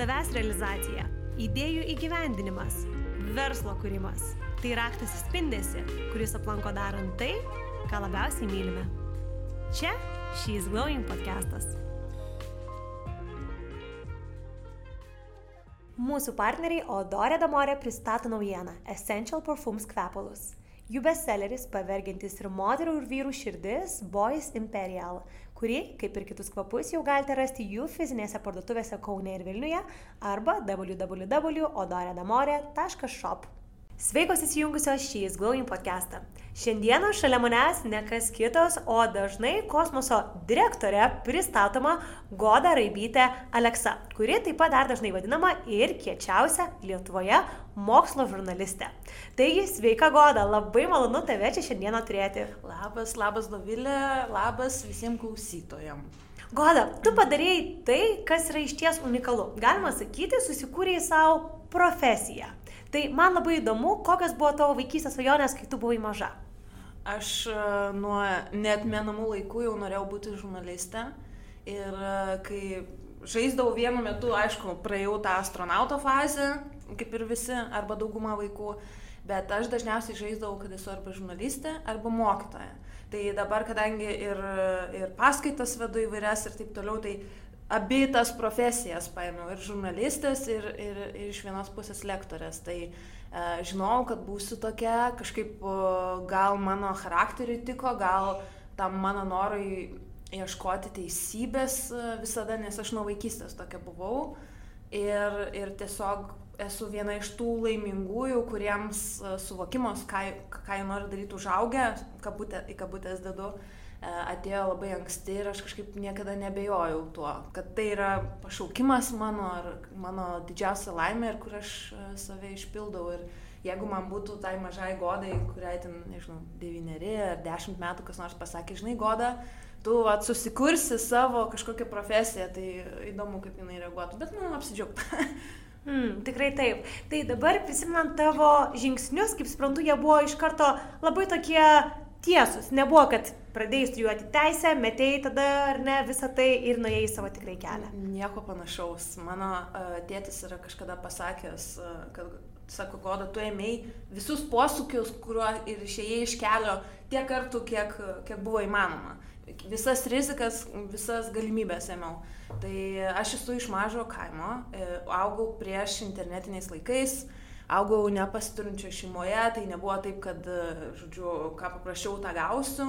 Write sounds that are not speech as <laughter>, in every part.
savęs realizacija, idėjų įgyvendinimas, verslo kūrimas. Tai raktas į spindesi, kuris aplanko darant tai, ką labiausiai mylime. Čia She's Glowing podcastas. Mūsų partneriai Odorė Damorė pristato naujieną Essential Perfumes kvepalus. Jų bestselleris pavergintis ir moterų ir vyrų širdis Boys Imperial, kurį, kaip ir kitus kvapus, jau galite rasti jų fizinėse parduotuvėse Kaune ir Vilniuje arba www.odoredamorė.shop. Sveikos įsijungusios šį Glowing podcastą. Šiandieną šalia manęs ne kas kitas, o dažnai kosmoso direktorė pristatoma Goda Raibytė Aleksa, kuri taip pat dar dažnai vadinama ir kiečiausia Lietuvoje mokslo žurnalistė. Taigi, sveika Goda, labai malonu tave čia šiandieną turėti. Labas, labas Dovilė, labas visiems klausytojams. Goda, tu padarėjai tai, kas yra iš ties unikalu. Galima sakyti, susikūrėjai savo profesiją. Tai man labai įdomu, kokios buvo tavo vaikystės svajonės, kai tu buvai maža. Aš e, nuo netmenamų laikų jau norėjau būti žurnaliste ir e, kai žaisdavau vienu metu, aišku, praėjau tą astronauto fazę, kaip ir visi, arba dauguma vaikų, bet aš dažniausiai žaisdavau, kad esu arba žurnalistė, arba mokytoja. Tai dabar, kadangi ir, ir paskaitas vedu įvairias ir taip toliau, tai abi tas profesijas paėmiau ir žurnalistės, ir, ir, ir iš vienos pusės lektorės. Tai e, žinau, kad būsiu tokia, kažkaip gal mano charakteriui tiko, gal tam mano norui ieškoti teisybės e, visada, nes aš nuo vaikystės tokia buvau. Ir, ir tiesiog esu viena iš tų laimingųjų, kuriems e, suvokimas, ką, ką jie nori daryti užaugę, kabutė, į kabutės dedu, uh, atėjo labai anksti ir aš kažkaip niekada nebejojau tuo, kad tai yra pašaukimas mano ar mano didžiausia laimė ir kur aš e, save išpildau. Ir jeigu man būtų tai mažai godai, kuriai ten, nežinau, devyneri ar dešimt metų kas nors pasakė, žinai, goda, tu at, susikursi savo kažkokią profesiją, tai įdomu, kaip jinai reaguotų, bet man apsidžiaugtų. <laughs> Hmm, tikrai taip. Tai dabar prisimenant tavo žingsnius, kaip suprantu, jie buvo iš karto labai tokie tiesus. Nebuvo, kad pradėjai studijuoti teisę, metėjai tada ar ne visą tai ir nuėjai savo tikrai kelią. Nieko panašaus. Mano uh, tėtis yra kažkada pasakęs, uh, kad, sako, Goda, tu ėmėjai visus posūkius, kuriuo ir išėjai iš kelio tiek kartų, kiek, kiek buvo įmanoma. Visas rizikas, visas galimybės ėmiau. Tai aš esu iš mažo kaimo, e, augau prieš internetiniais laikais, uh, augau nepasiturinčio šeimoje, tai nebuvo taip, kad, žodžiu, ką paprašiau, tą gausiu.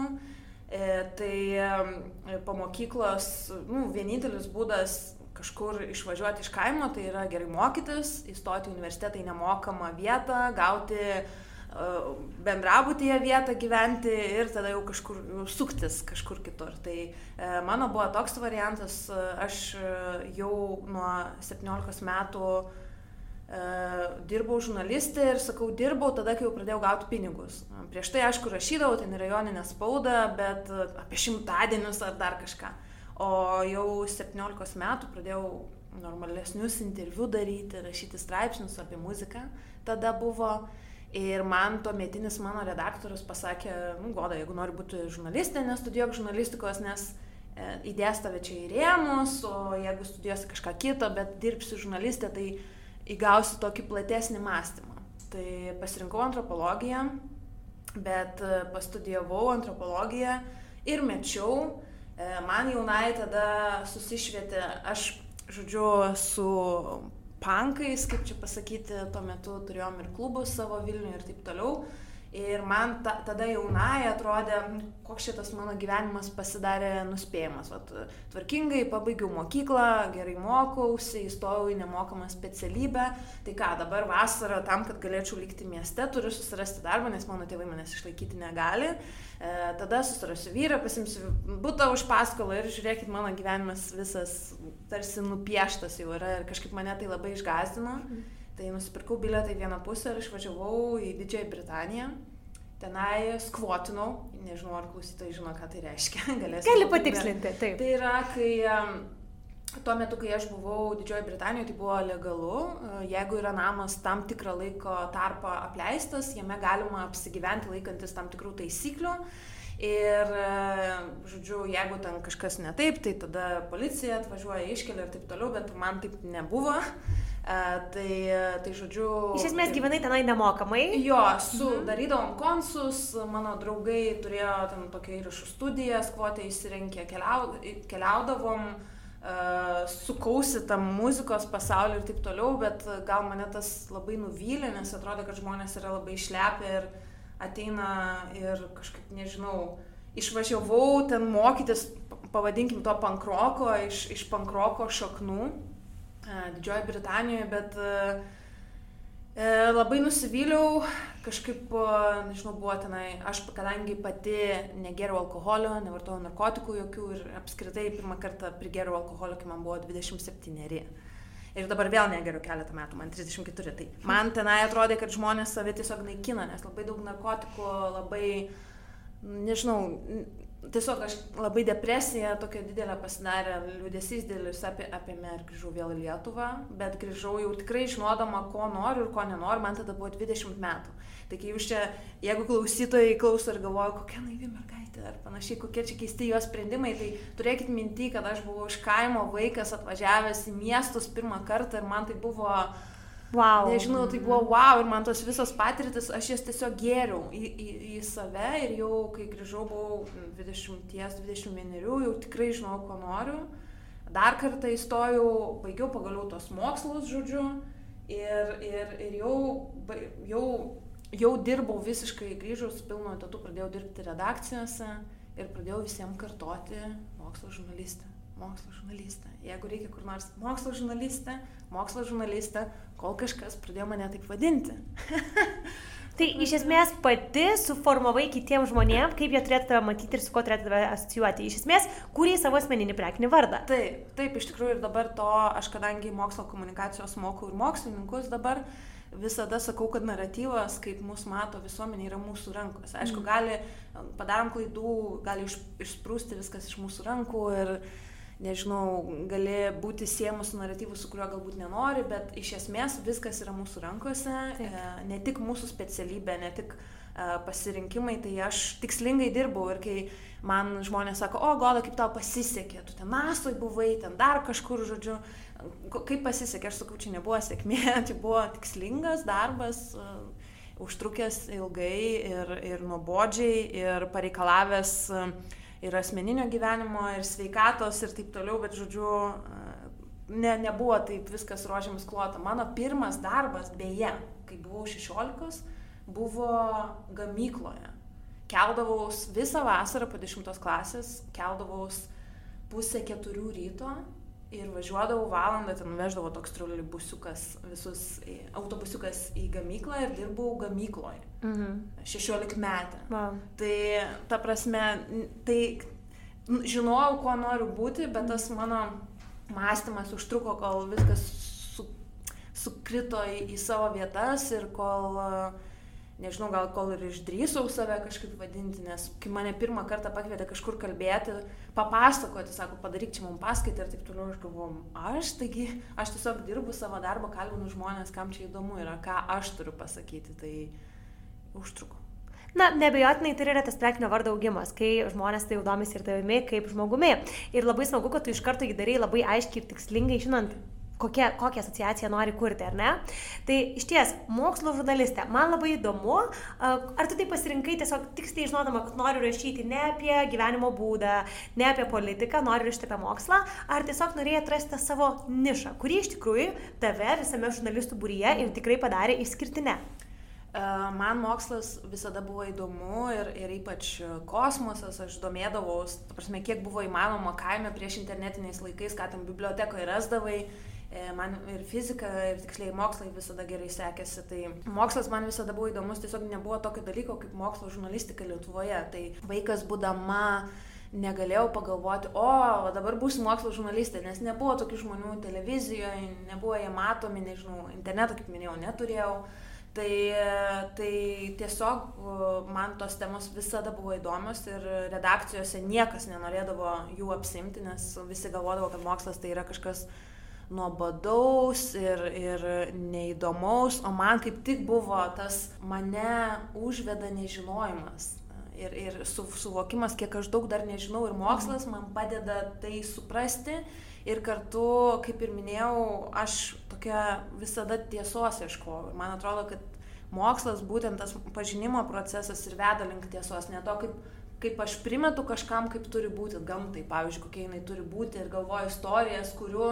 E, tai e, po mokyklos, nu, vienintelis būdas kažkur išvažiuoti iš kaimo, tai yra gerai mokytis, įstoti į universitetą į nemokamą vietą, gauti uh, bendrabutyje vietą gyventi ir tada jau kažkur jau suktis kažkur kitur. Tai uh, mano buvo toks variantas, aš jau nuo 17 metų dirbau žurnalistė ir sakau, dirbau tada, kai jau pradėjau gauti pinigus. Prieš tai, aišku, rašydavau ten rajoninę spaudą, bet apie šimtadienius ar dar kažką. O jau 17 metų pradėjau normalesnius interviu daryti, rašyti straipsnius apie muziką. Tada buvo ir man tuo metinis mano redaktorius pasakė, nu, goda, jeigu nori būti žurnalistė, nestudijuok žurnalistikos, nes e, įdės tave čia į rėmus, o jeigu studijuosi kažką kito, bet dirbsi žurnalistė, tai įgausi tokį platesnį mąstymą. Tai pasirinkau antropologiją, bet e, pastudijavau antropologiją ir mečiau. E, man jaunai tada susišvietė, aš, žodžiu, su pankais, kaip čia pasakyti, tuo metu turėjom ir klubus savo Vilniuje ir taip toliau. Ir man ta, tada jaunai atrodė, koks šitas mano gyvenimas pasidarė nuspėjamas. Vat, tvarkingai pabaigiau mokyklą, gerai mokausi, įstojau į nemokamą specialybę. Tai ką, dabar vasarą tam, kad galėčiau likti mieste, turiu susirasti darbą, nes mano tėvai manęs išlaikyti negali. E, tada susirasiu vyrą, pasimsiu būtą už paskolą ir žiūrėkit, mano gyvenimas visas tarsi nupieštas jau yra ir kažkaip mane tai labai išgazdino. Mhm. Tai nusipirkau bilietą į vieną pusę ir išvažiavau į Didžiąją Britaniją. Tenai skvotinau, nežinau, ar klausytojai žino, ką tai reiškia. <laughs> Galės Gali patikslinti, taip. Tai yra, kai tuo metu, kai aš buvau Didžiojo Britanijoje, tai buvo legalu. Uh, jeigu yra namas tam tikrą laiko tarpą apleistas, jame galima apsigyventi laikantis tam tikrų taisyklių. Ir, e, žodžiu, jeigu ten kažkas ne taip, tai tada policija atvažiuoja, iškelia ir taip toliau, bet man taip nebuvo. Uh, tai, tai žodžiu. Iš esmės gyvenai tenai nemokamai? Jo, su, mhm. darydavom konsus, mano draugai turėjo ten tokią įrašų studiją, skvotę įsirinkė, keliau, keliaudavom, uh, sukausi tam muzikos pasaulį ir taip toliau, bet gal mane tas labai nuvylė, nes atrodo, kad žmonės yra labai išlepę ir ateina ir kažkaip, nežinau, išvažiavau ten mokytis, pavadinkim to pankroko, iš, iš pankroko šaknų Didžiojo Britanijoje, bet e, labai nusivyliau, kažkaip, nežinau, buvo tenai, aš kadangi pati negeriau alkoholio, nevartojau narkotikų jokių ir apskritai pirmą kartą prigeriau alkoholio, kai man buvo 27. Ir dabar vėl negeriu keletą metų, man 34. Tai man tenai atrodė, kad žmonės save tiesiog naikina, nes labai daug narkotikų, labai, nežinau, tiesiog aš labai depresija tokia didelė pasidarė, liūdėsys didelis apie, apie mane ir grįžau vėl į Lietuvą, bet grįžau jau tikrai žinodama, ko noriu ir ko nenoriu, man tada buvo 20 metų. Tai kai jūs čia, jeigu klausytojai klauso ir galvoja, kokia naivi mergaitė ar panašiai, kokie čia keisti jos sprendimai, tai turėkit minti, kad aš buvau iš kaimo vaikas atvažiavęs į miestus pirmą kartą ir man tai buvo Wow. Nežinau, tai buvo wow ir man tos visos patirtis, aš jas tiesiog gėriau į, į, į save ir jau kai grįžau buvau 20-21, jau tikrai žinau, ko noriu. Dar kartą įstojau, baigiau pagaliau tos mokslus, žodžiu, ir, ir, ir jau, jau, jau dirbau visiškai grįžus, pilnu etatu pradėjau dirbti redakcijose ir pradėjau visiems kartoti mokslo žurnalistę mokslo žurnalistė. Jeigu reikia kur nors mokslo žurnalistė, mokslo žurnalistė, kol kažkas pradėjo mane taip vadinti. <laughs> tai iš esmės pati suformavai kitiems žmonėms, kaip jie turėtų tave matyti ir su kuo turėtų tave asocijuoti. Iš esmės, kūrė savo asmeninį prekinį vardą. Taip, taip, iš tikrųjų ir dabar to, aš kadangi mokslo komunikacijos mokau ir mokslininkus dabar, visada sakau, kad naratyvas, kaip mūsų mato visuomenė, yra mūsų rankose. Aišku, mm. gali, padarom klaidų, gali iš, išsprūsti viskas iš mūsų rankų ir nežinau, gali būti siejamas su naratyvu, su kuriuo galbūt nenori, bet iš esmės viskas yra mūsų rankose, Taip. E, ne tik mūsų specialybė, ne tik e, pasirinkimai, tai aš tikslingai dirbau ir kai man žmonės sako, o goda, kaip tau pasisekė, tu ten nasoj buvai, ten dar kažkur, žodžiu, kaip pasisekė, aš sakau, čia nebuvo sėkmė, <laughs> tai buvo tikslingas darbas, e, užtrukęs ilgai ir, ir nuobodžiai ir pareikalavęs uh, ir asmeninio gyvenimo, ir sveikatos, ir taip toliau, bet žodžiu, ne, nebuvo taip viskas rožiamis klota. Mano pirmas darbas, beje, kai buvau 16, buvo gamykloje. Keldavaus visą vasarą po 10 klasės, keldavaus pusę keturių ryto ir važiuodavau valandą, ten veždavo toks troleibusiukas, visus autobusiukas į gamyklą ir dirbau gamykloje. Mhm. 16 metę. Wow. Tai ta prasme, tai žinojau, kuo noriu būti, bet tas mano mąstymas užtruko, kol viskas su, sukrito į, į savo vietas ir kol uh, nežinau, gal kol ir išdrysau save kažkaip vadinti, nes kai mane pirmą kartą pakvietė kažkur kalbėti, papasakoti, sako, padaryk čia mums paskaitą ir taip toliau, aš galvoju, aš, taigi, aš tiesiog dirbu savo darbą, kalbinu žmonės, kam čia įdomu yra, ką aš turiu pasakyti, tai užtruko. Na, nebejotinai tai yra tas prekinio vardo augimas, kai žmonės tai jau domisi ir tavimi kaip žmogumi. Ir labai smagu, kad tu iš karto jį darai labai aiškiai ir tikslingai, žinant, kokia, kokią asociaciją nori kurti, ar ne? Tai iš ties, mokslo žurnalistė, man labai įdomu, ar tu tai pasirinkai tiesiog tiksliai žinodama, kad nori rašyti ne apie gyvenimo būdą, ne apie politiką, nori rašyti apie mokslą, ar tiesiog norėjai atrasti savo nišą, kuri iš tikrųjų tave visame žurnalistų būryje ir tikrai padarė išskirtinę. Man mokslas visada buvo įdomu ir, ir ypač kosmosas, aš domėdavaus, prasme, kiek buvo įmanoma kaime prieš internetiniais laikais, ką tam bibliotekoje rasdavai, E, man ir fizika, ir tiksliai mokslai visada gerai sekėsi. Tai mokslas man visada buvo įdomus, tiesiog nebuvo tokio dalyko kaip mokslo žurnalistika Lietuvoje. Tai vaikas būdama negalėjau pagalvoti, o dabar būsiu mokslo žurnalistė, nes nebuvo tokių žmonių televizijoje, nebuvo jie matomi, nežinau, interneto, kaip minėjau, neturėjau. Tai, tai tiesiog man tos temos visada buvo įdomios ir redakcijose niekas nenorėdavo jų apsimti, nes visi galvodavo, kad mokslas tai yra kažkas nuobodaus ir, ir neįdomaus, o man kaip tik buvo tas mane užveda nežinojimas. ir, ir su, suvokimas, kiek aš daug dar nežinau ir mokslas man padeda tai suprasti. Ir kartu, kaip ir minėjau, aš tokia visada tiesos ieškoju. Man atrodo, kad mokslas, būtent tas pažinimo procesas ir veda link tiesos, ne to, kaip, kaip aš primetu kažkam, kaip turi būti gamtai, pavyzdžiui, kokia jinai turi būti ir galvoju istorijas, kurių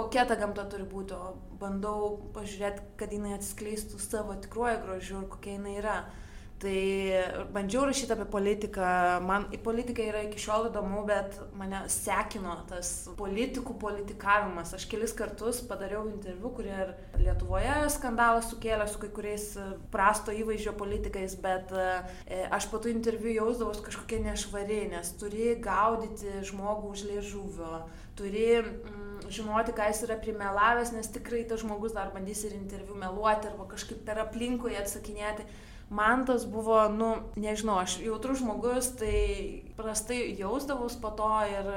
kokia ta gamta turi būti, o bandau pažiūrėti, kad jinai atskleistų savo tikruoju grožiu ir kokia jinai yra. Tai bandžiau rašyti apie politiką, man į politiką yra iki šiol įdomu, bet mane sekino tas politikų politikavimas. Aš kelis kartus padariau interviu, kurie ir Lietuvoje skandalą sukėlė su kai kuriais prasto įvaizdžio politikais, bet e, aš po tų interviu jausdavau kažkokia nešvari, nes turi gaudyti žmogų už liežuvio, turi mm, žinoti, ką jis yra primelavęs, nes tikrai tas žmogus dar bandys ir interviu meluoti arba kažkaip per aplinkui atsakinėti man tas buvo, nu, nežinau, aš jautrus žmogus, tai prastai jausdavus po to ir,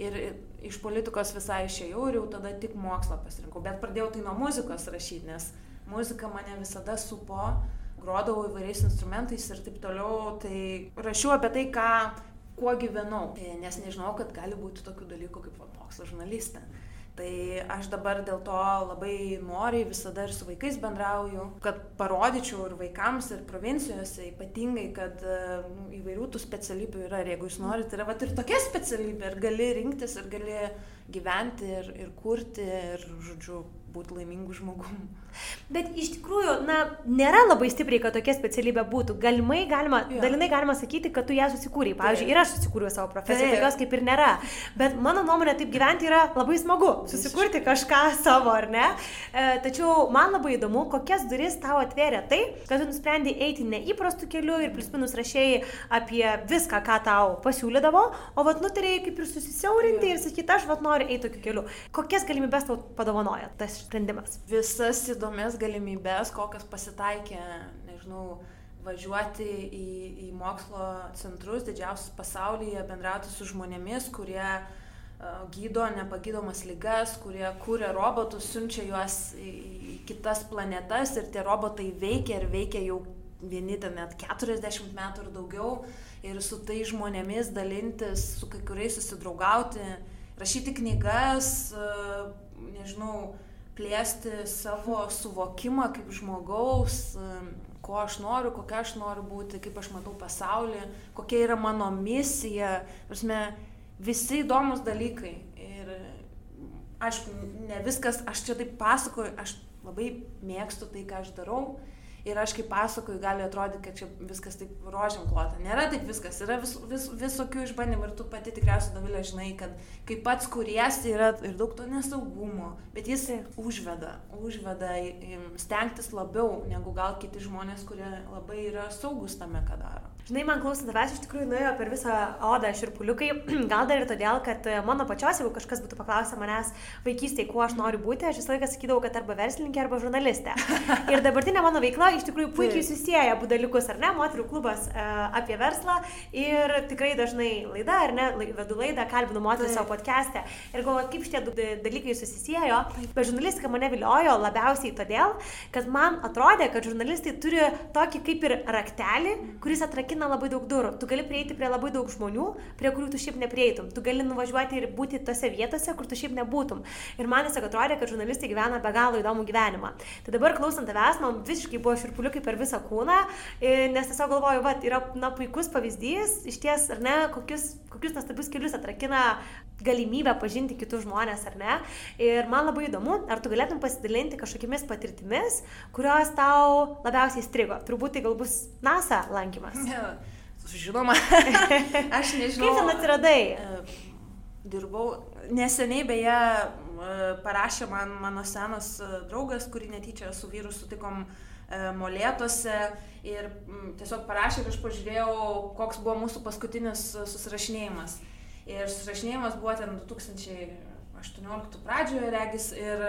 ir, iš politikos visai išėjau ir jau tada tik mokslą pasirinkau. Bet pradėjau tai nuo muzikos rašyti, nes muzika mane visada supo, grodavau įvairiais instrumentais ir taip toliau, tai rašiau apie tai, ką, kuo gyvenau, nes nežinau, kad gali būti tokių dalykų kaip mokslo žurnalistė. Tai aš dabar dėl to labai noriai visada ir su vaikais bendrauju, kad parodyčiau ir vaikams, ir provincijose ypatingai, kad nu, įvairių tų specialybių yra ir jeigu jūs norite, yra vat, ir tokia specialybė ir gali rinktis, ir gali gyventi, ir, ir kurti, ir, žodžiu, būti laimingu žmogum. Bet iš tikrųjų, na, nėra labai stipriai, kad tokia specialybė būtų. Galimai galima, ja. dalinai galima sakyti, kad tu ją susikūrei. Pavyzdžiui, ir aš susikūriau savo profesiją, Taip. tokios kaip ir nėra. Bet mano nuomonė, taip gyventi yra labai smagu. Susikurti kažką savo, ar ne? E, tačiau man labai įdomu, kokias duris tau atvėrė tai, kad tu nusprendai eiti neįprastų kelių ir plius minus rašėjai apie viską, ką tau pasiūlydavo, o vat nutarėjai kaip ir susisiaurinti ja. ir sakyti, aš vat noriu eiti tokiu keliu. Kokias galimybės tau padovanoja tas sprendimas? Visas įdomias galimybės, kokias pasitaikė, nežinau, važiuoti į, į mokslo centrus didžiausius pasaulyje, bendrauti su žmonėmis, kurie uh, gydo nepagydomas lygas, kurie kūrė robotus, siunčia juos į, į kitas planetas ir tie robotai veikia ir veikia jau vieni ten net 40 metų ir daugiau. Ir su tai žmonėmis dalintis, su kai kuriais susidraugauti, rašyti knygas, uh, nežinau, plėsti savo suvokimą kaip žmogaus, ko aš noriu, kokia aš noriu būti, kaip aš matau pasaulį, kokia yra mano misija. Prasme, visi įdomus dalykai. Ir aišku, ne viskas, aš čia taip pasakoju, aš labai mėgstu tai, ką aš darau ir aš kaip pasakoju, gali atrodyti, kad čia viskas taip rožiam klota. Nėra taip viskas, yra vis, vis, visokių išbandymų ir tu pati tikriausiai, Davilė, žinai, kad kai pats kuriesi yra ir daug to nesaugumo, bet jis užveda, užveda stengtis labiau negu gal kiti žmonės, kurie labai yra saugus tame, ką daro. Žinai, man klausant tavęs iš tikrųjų nuėjo per visą odą širpuliukai, <clears throat> gal dar ir todėl, kad e, mano pačios, jeigu kažkas būtų paklausę manęs vaikystėje, kuo aš noriu būti, aš visą laiką sakydavau, kad arba verslininkė, arba žurnalistė. Ir dabartinė mano veikla iš tikrųjų puikiai susijęja abu dalykus, ar ne, moterų klubas e, apie verslą ir tikrai dažnai laida, ar ne, vedu laidą, kalbinu moterį savo podcast'e. Ir galvoju, kaip šitie dalykai susisiejo, bet žurnalistika mane viliojo labiausiai todėl, kad man atrodė, kad žurnalistai turi tokį kaip ir raktelį, kuris atrakina atrakina labai daug durų. Tu gali prieiti prie labai daug žmonių, prie kurių tu šiaip neprieitum. Tu gali nuvažiuoti ir būti tose vietose, kur tu šiaip nebūtum. Ir man tiesiog atrodė, kad žurnalistai gyvena be galo įdomų gyvenimą. Tai dabar klausant tavęs, man visiškai buvo širpuliukai per visą kūną, nes tiesiog galvoju, va, yra na, puikus pavyzdys, iš ties, ar ne, kokius, kokius nuostabius kelius atrakina galimybę pažinti kitus žmonės, ar ne. Ir man labai įdomu, ar tu galėtum pasidalinti kažkokiamis patirtimis, kurios tau labiausiai strigo. Turbūt tai gal bus NASA lankymas. Ja, žinoma, <laughs> aš nežinau. Kaip ten atsiradai? E, dirbau, neseniai beje e, parašė man mano senas e, draugas, kurį netyčia su vyru sutikom molėtose ir tiesiog parašė ir aš pažiūrėjau, koks buvo mūsų paskutinis susirašinėjimas. Ir susirašinėjimas buvo ten 2018 pradžioje, regis, ir,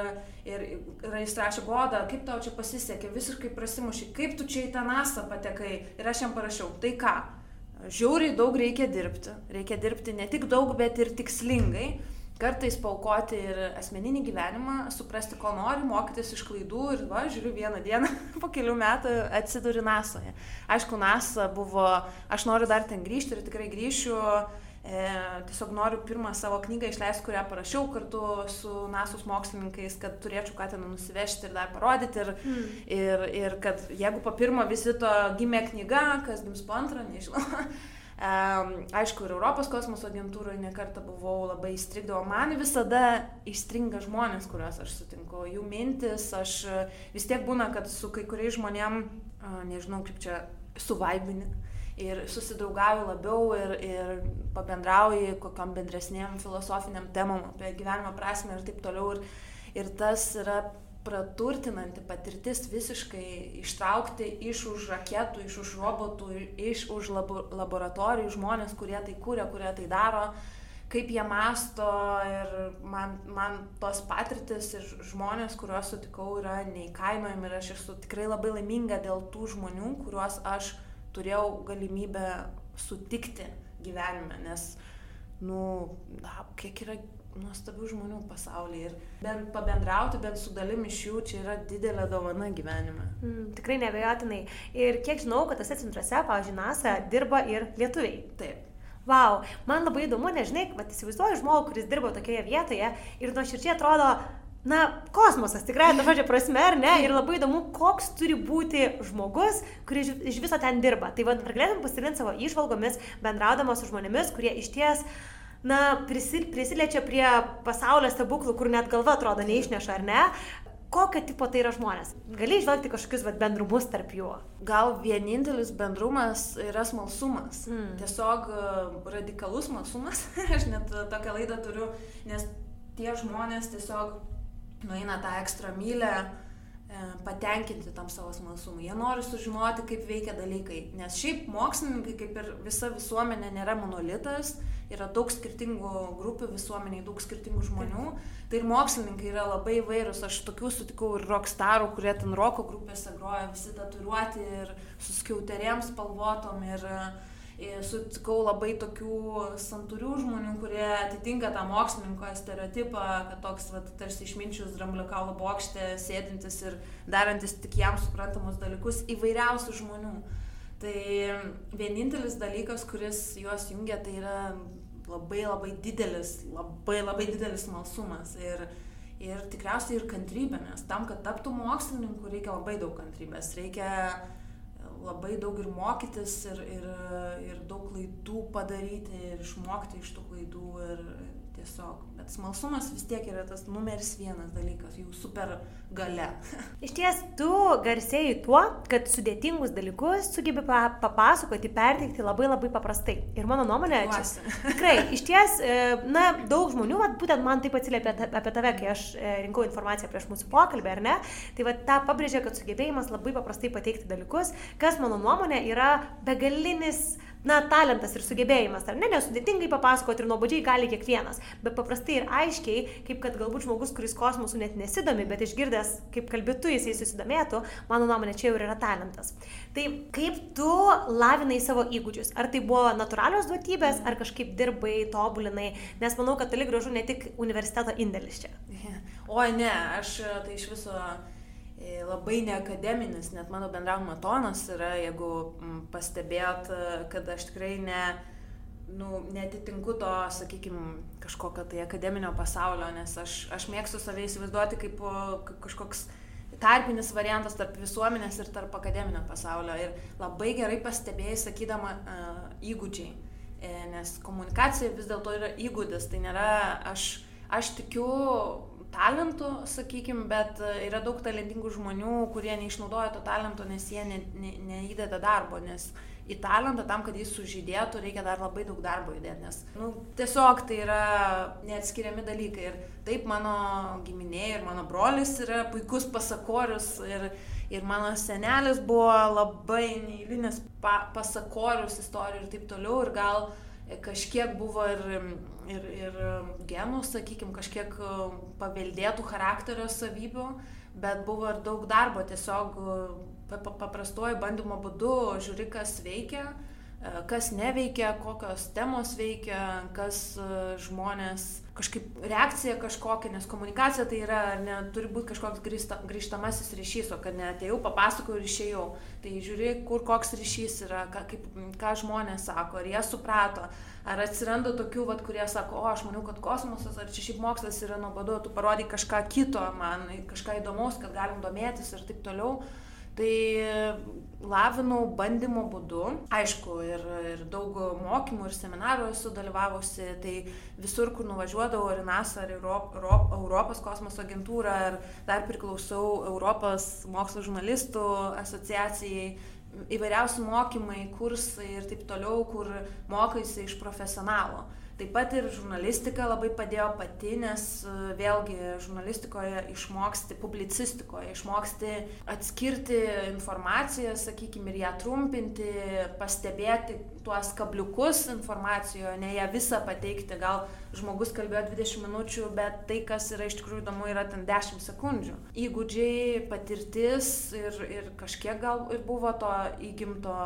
ir, ir jis rašė, Goda, kaip tau čia pasisekė, visiškai prasimušiai, kaip tu čia į tą nasą patekai. Ir aš jam parašiau, tai ką, žiauriai daug reikia dirbti. Reikia dirbti ne tik daug, bet ir tikslingai kartais paukoti ir asmeninį gyvenimą, suprasti, ko nori, mokytis iš klaidų ir va, žiūriu vieną dieną, <laughs> po kelių metų atsiduri NASOje. Aišku, NASA buvo, aš noriu dar ten grįžti ir tikrai grįšiu. E, tiesiog noriu pirmą savo knygą išleisti, kurią parašiau kartu su NASOS mokslininkais, kad turėčiau ką ten nusivežti ir dar parodyti. Ir, mm. ir, ir kad jeigu po pirmo vizito gimė knyga, kas gims po antro, nežinau. <laughs> Aišku, ir Europos kosmoso agentūroje nekartą buvau labai įstrigdavo. Man visada įstringa žmonės, kuriuos aš sutinku, jų mintis, aš vis tiek būna, kad su kai kuriais žmonėm, nežinau kaip čia, suvaibini ir susidraugauji labiau ir, ir pabendrauji kokiam bendresnėm filosofiniam temom apie gyvenimo prasme ir taip toliau. Ir, ir tas yra praturtinanti patirtis visiškai ištraukti iš už raketų, iš už robotų, iš už laboratorijų žmonės, kurie tai kūrė, kurie tai daro, kaip jie masto ir man, man tos patirtis ir žmonės, kuriuos sutikau, yra neįkainojami ir aš esu tikrai labai laiminga dėl tų žmonių, kuriuos aš turėjau galimybę sutikti gyvenime, nes, nu, na, kiek yra nuostabių žmonių pasaulyje ir bent pabendrauti, bent su dalim iš jų, čia yra didelė dovana gyvenime. Mm, tikrai nebejotinai. Ir kiek žinau, kad tose centruose, pavyzdžiui, NASA dirba ir lietuviai. Taip. Wow, man labai įdomu, nežinai, bet įsivaizduoju žmogų, kuris dirbo tokioje vietoje ir nuoširdžiai atrodo, na, kosmosas, tikrai, ta žodžio prasme, ar ne? Ir labai įdomu, koks turi būti žmogus, kuris iš viso ten dirba. Tai vad, ar galėtum pasidalinti savo išvalgomis, bendraudama su žmonėmis, kurie iš ties na, prisiliečia prie pasaulio stebuklų, kur net galva atrodo neišneša, ar ne? Kokio tipo tai yra žmonės? Gali išvelgti kažkokius vat, bendrumus tarp jų? Gal vienintelis bendrumas yra smalsumas. Mm. Tiesiog e, radikalus smalsumas. <laughs> Aš net tokią laidą turiu, nes tie žmonės tiesiog nueina tą ekstra mylę E, patenkinti tam savo smalsumui. Jie nori sužinoti, kaip veikia dalykai. Nes šiaip mokslininkai, kaip ir visa visuomenė, nėra monolitas, yra daug skirtingų grupių visuomeniai, daug skirtingų žmonių. Tai ir mokslininkai yra labai įvairūs. Aš tokių sutikau ir rockstarų, kurie ten roko grupėse groja, visi tatuiruoti ir suskiauterėm spalvotom. Ir, uh, sutikau labai tokių santūrių žmonių, kurie atitinka tą mokslininko stereotipą, kad toks vat, tarsi išminčius dramblio kaulo bokšte, sėdintis ir darantis tik jam suprantamus dalykus įvairiausių žmonių. Tai vienintelis dalykas, kuris juos jungia, tai yra labai labai didelis, labai labai didelis malsumas. Ir, ir tikriausiai ir kantrybė, nes tam, kad taptų mokslininku, reikia labai daug kantrybės. Reikia labai daug ir mokytis ir, ir, ir daug klaidų padaryti ir išmokti iš tų klaidų ir tiesiog. Bet smalsumas vis tiek yra tas numeris vienas dalykas, jų super gale. <laughs> Iš ties, tu garsėjai tuo, kad sudėtingus dalykus sugebi papasakoti, perteikti labai labai paprastai. Ir mano nuomonė, čia, <laughs> tikrai, iš ties, e, na, daug žmonių, vat, būtent man taip atsiliepia apie tave, kai aš e, rinkau informaciją prieš mūsų pokalbį, ar ne, tai vat, tą pabrėžia, kad sugebėjimas labai paprastai pateikti dalykus, kas mano nuomonė yra begalinis na, talentas ir sugebėjimas, ar ne, nesudėtingai papasakoti ir nuobodžiai gali kiekvienas, bet paprastai ir aiškiai, kaip kad galbūt žmogus, kuris kosmosu net nesidomi, bet išgirdęs, kaip kalbėtų jisai susidomėtų, mano nuomonė, čia jau yra talentas. Tai kaip tu lavinai savo įgūdžius? Ar tai buvo natūralios duotybės, ar kažkaip dirbai, tobulinai, nes manau, kad toli gražu ne tik universiteto indėlis čia. <laughs> Oi, ne, aš tai iš viso E, labai neakademinis, net mano bendravimo tonas yra, jeigu pastebėt, e, kad aš tikrai ne, nu, netitinku to, sakykime, kažkokio tai akademinio pasaulio, nes aš, aš mėgstu save įsivaizduoti kaip kažkoks tarpinis variantas tarp visuomenės ir tarp akademinio pasaulio. Ir labai gerai pastebėjai, sakydama, uh, įgūdžiai. E, nes komunikacija vis dėlto yra įgūdis, tai nėra, aš, aš tikiu talentų, sakykime, bet e, yra daug talentingų žmonių, kurie neišnaudoja to talento, nes jie ne, ne, neįdeda darbo, nes į talentą tam, kad jis sužydėtų, reikia dar labai daug darbo įdėti, nes nu, tiesiog tai yra neatskiriami dalykai. Ir taip mano giminė ir mano brolis yra puikus pasakorius ir, ir mano senelis buvo labai neįlinis pa, pasakorius istorijų ir taip toliau. Ir gal kažkiek buvo ir ir, ir genų, sakykime, kažkiek um, paveldėtų charakterio savybių, bet buvo ir daug darbo, tiesiog paprastuoju bandymo būdu žiūri, kas veikia, kas neveikia, kokios temos veikia, kas e, žmonės kažkaip reakcija kažkokia, nes komunikacija tai yra, ne, turi būti kažkoks grįžta, grįžtamasis ryšys, o kad netėjau, papasakojau ir išėjau. Tai žiūri, kur koks ryšys yra, ką, kaip, ką žmonės sako, ar jie suprato, ar atsiranda tokių, vat, kurie sako, o aš maniau, kad kosmosas, ar čia šiaip mokslas yra nuobodu, tu parodai kažką kito man, kažką įdomaus, kad galim domėtis ir taip toliau. Tai lavinau bandymo būdu, aišku, ir, ir daug mokymų ir seminarų esu dalyvavusi, tai visur, kur nuvažiuodavau, ar NASA, Europ, Europos kosmoso agentūrą, ar dar priklausau Europos mokslo žurnalistų asociacijai, įvairiausi mokymai, kursai ir taip toliau, kur mokaisi iš profesionalo. Taip pat ir žurnalistika labai padėjo pati, nes e, vėlgi žurnalistikoje išmoksti, publicistikoje išmoksti atskirti informaciją, sakykime, ir ją trumpinti, pastebėti tuos kabliukus informacijoje, ne ją visą pateikti. Gal žmogus kalbėjo 20 minučių, bet tai, kas yra iš tikrųjų įdomu, yra ten 10 sekundžių. Įgūdžiai, patirtis ir, ir kažkiek gal ir buvo to įgimto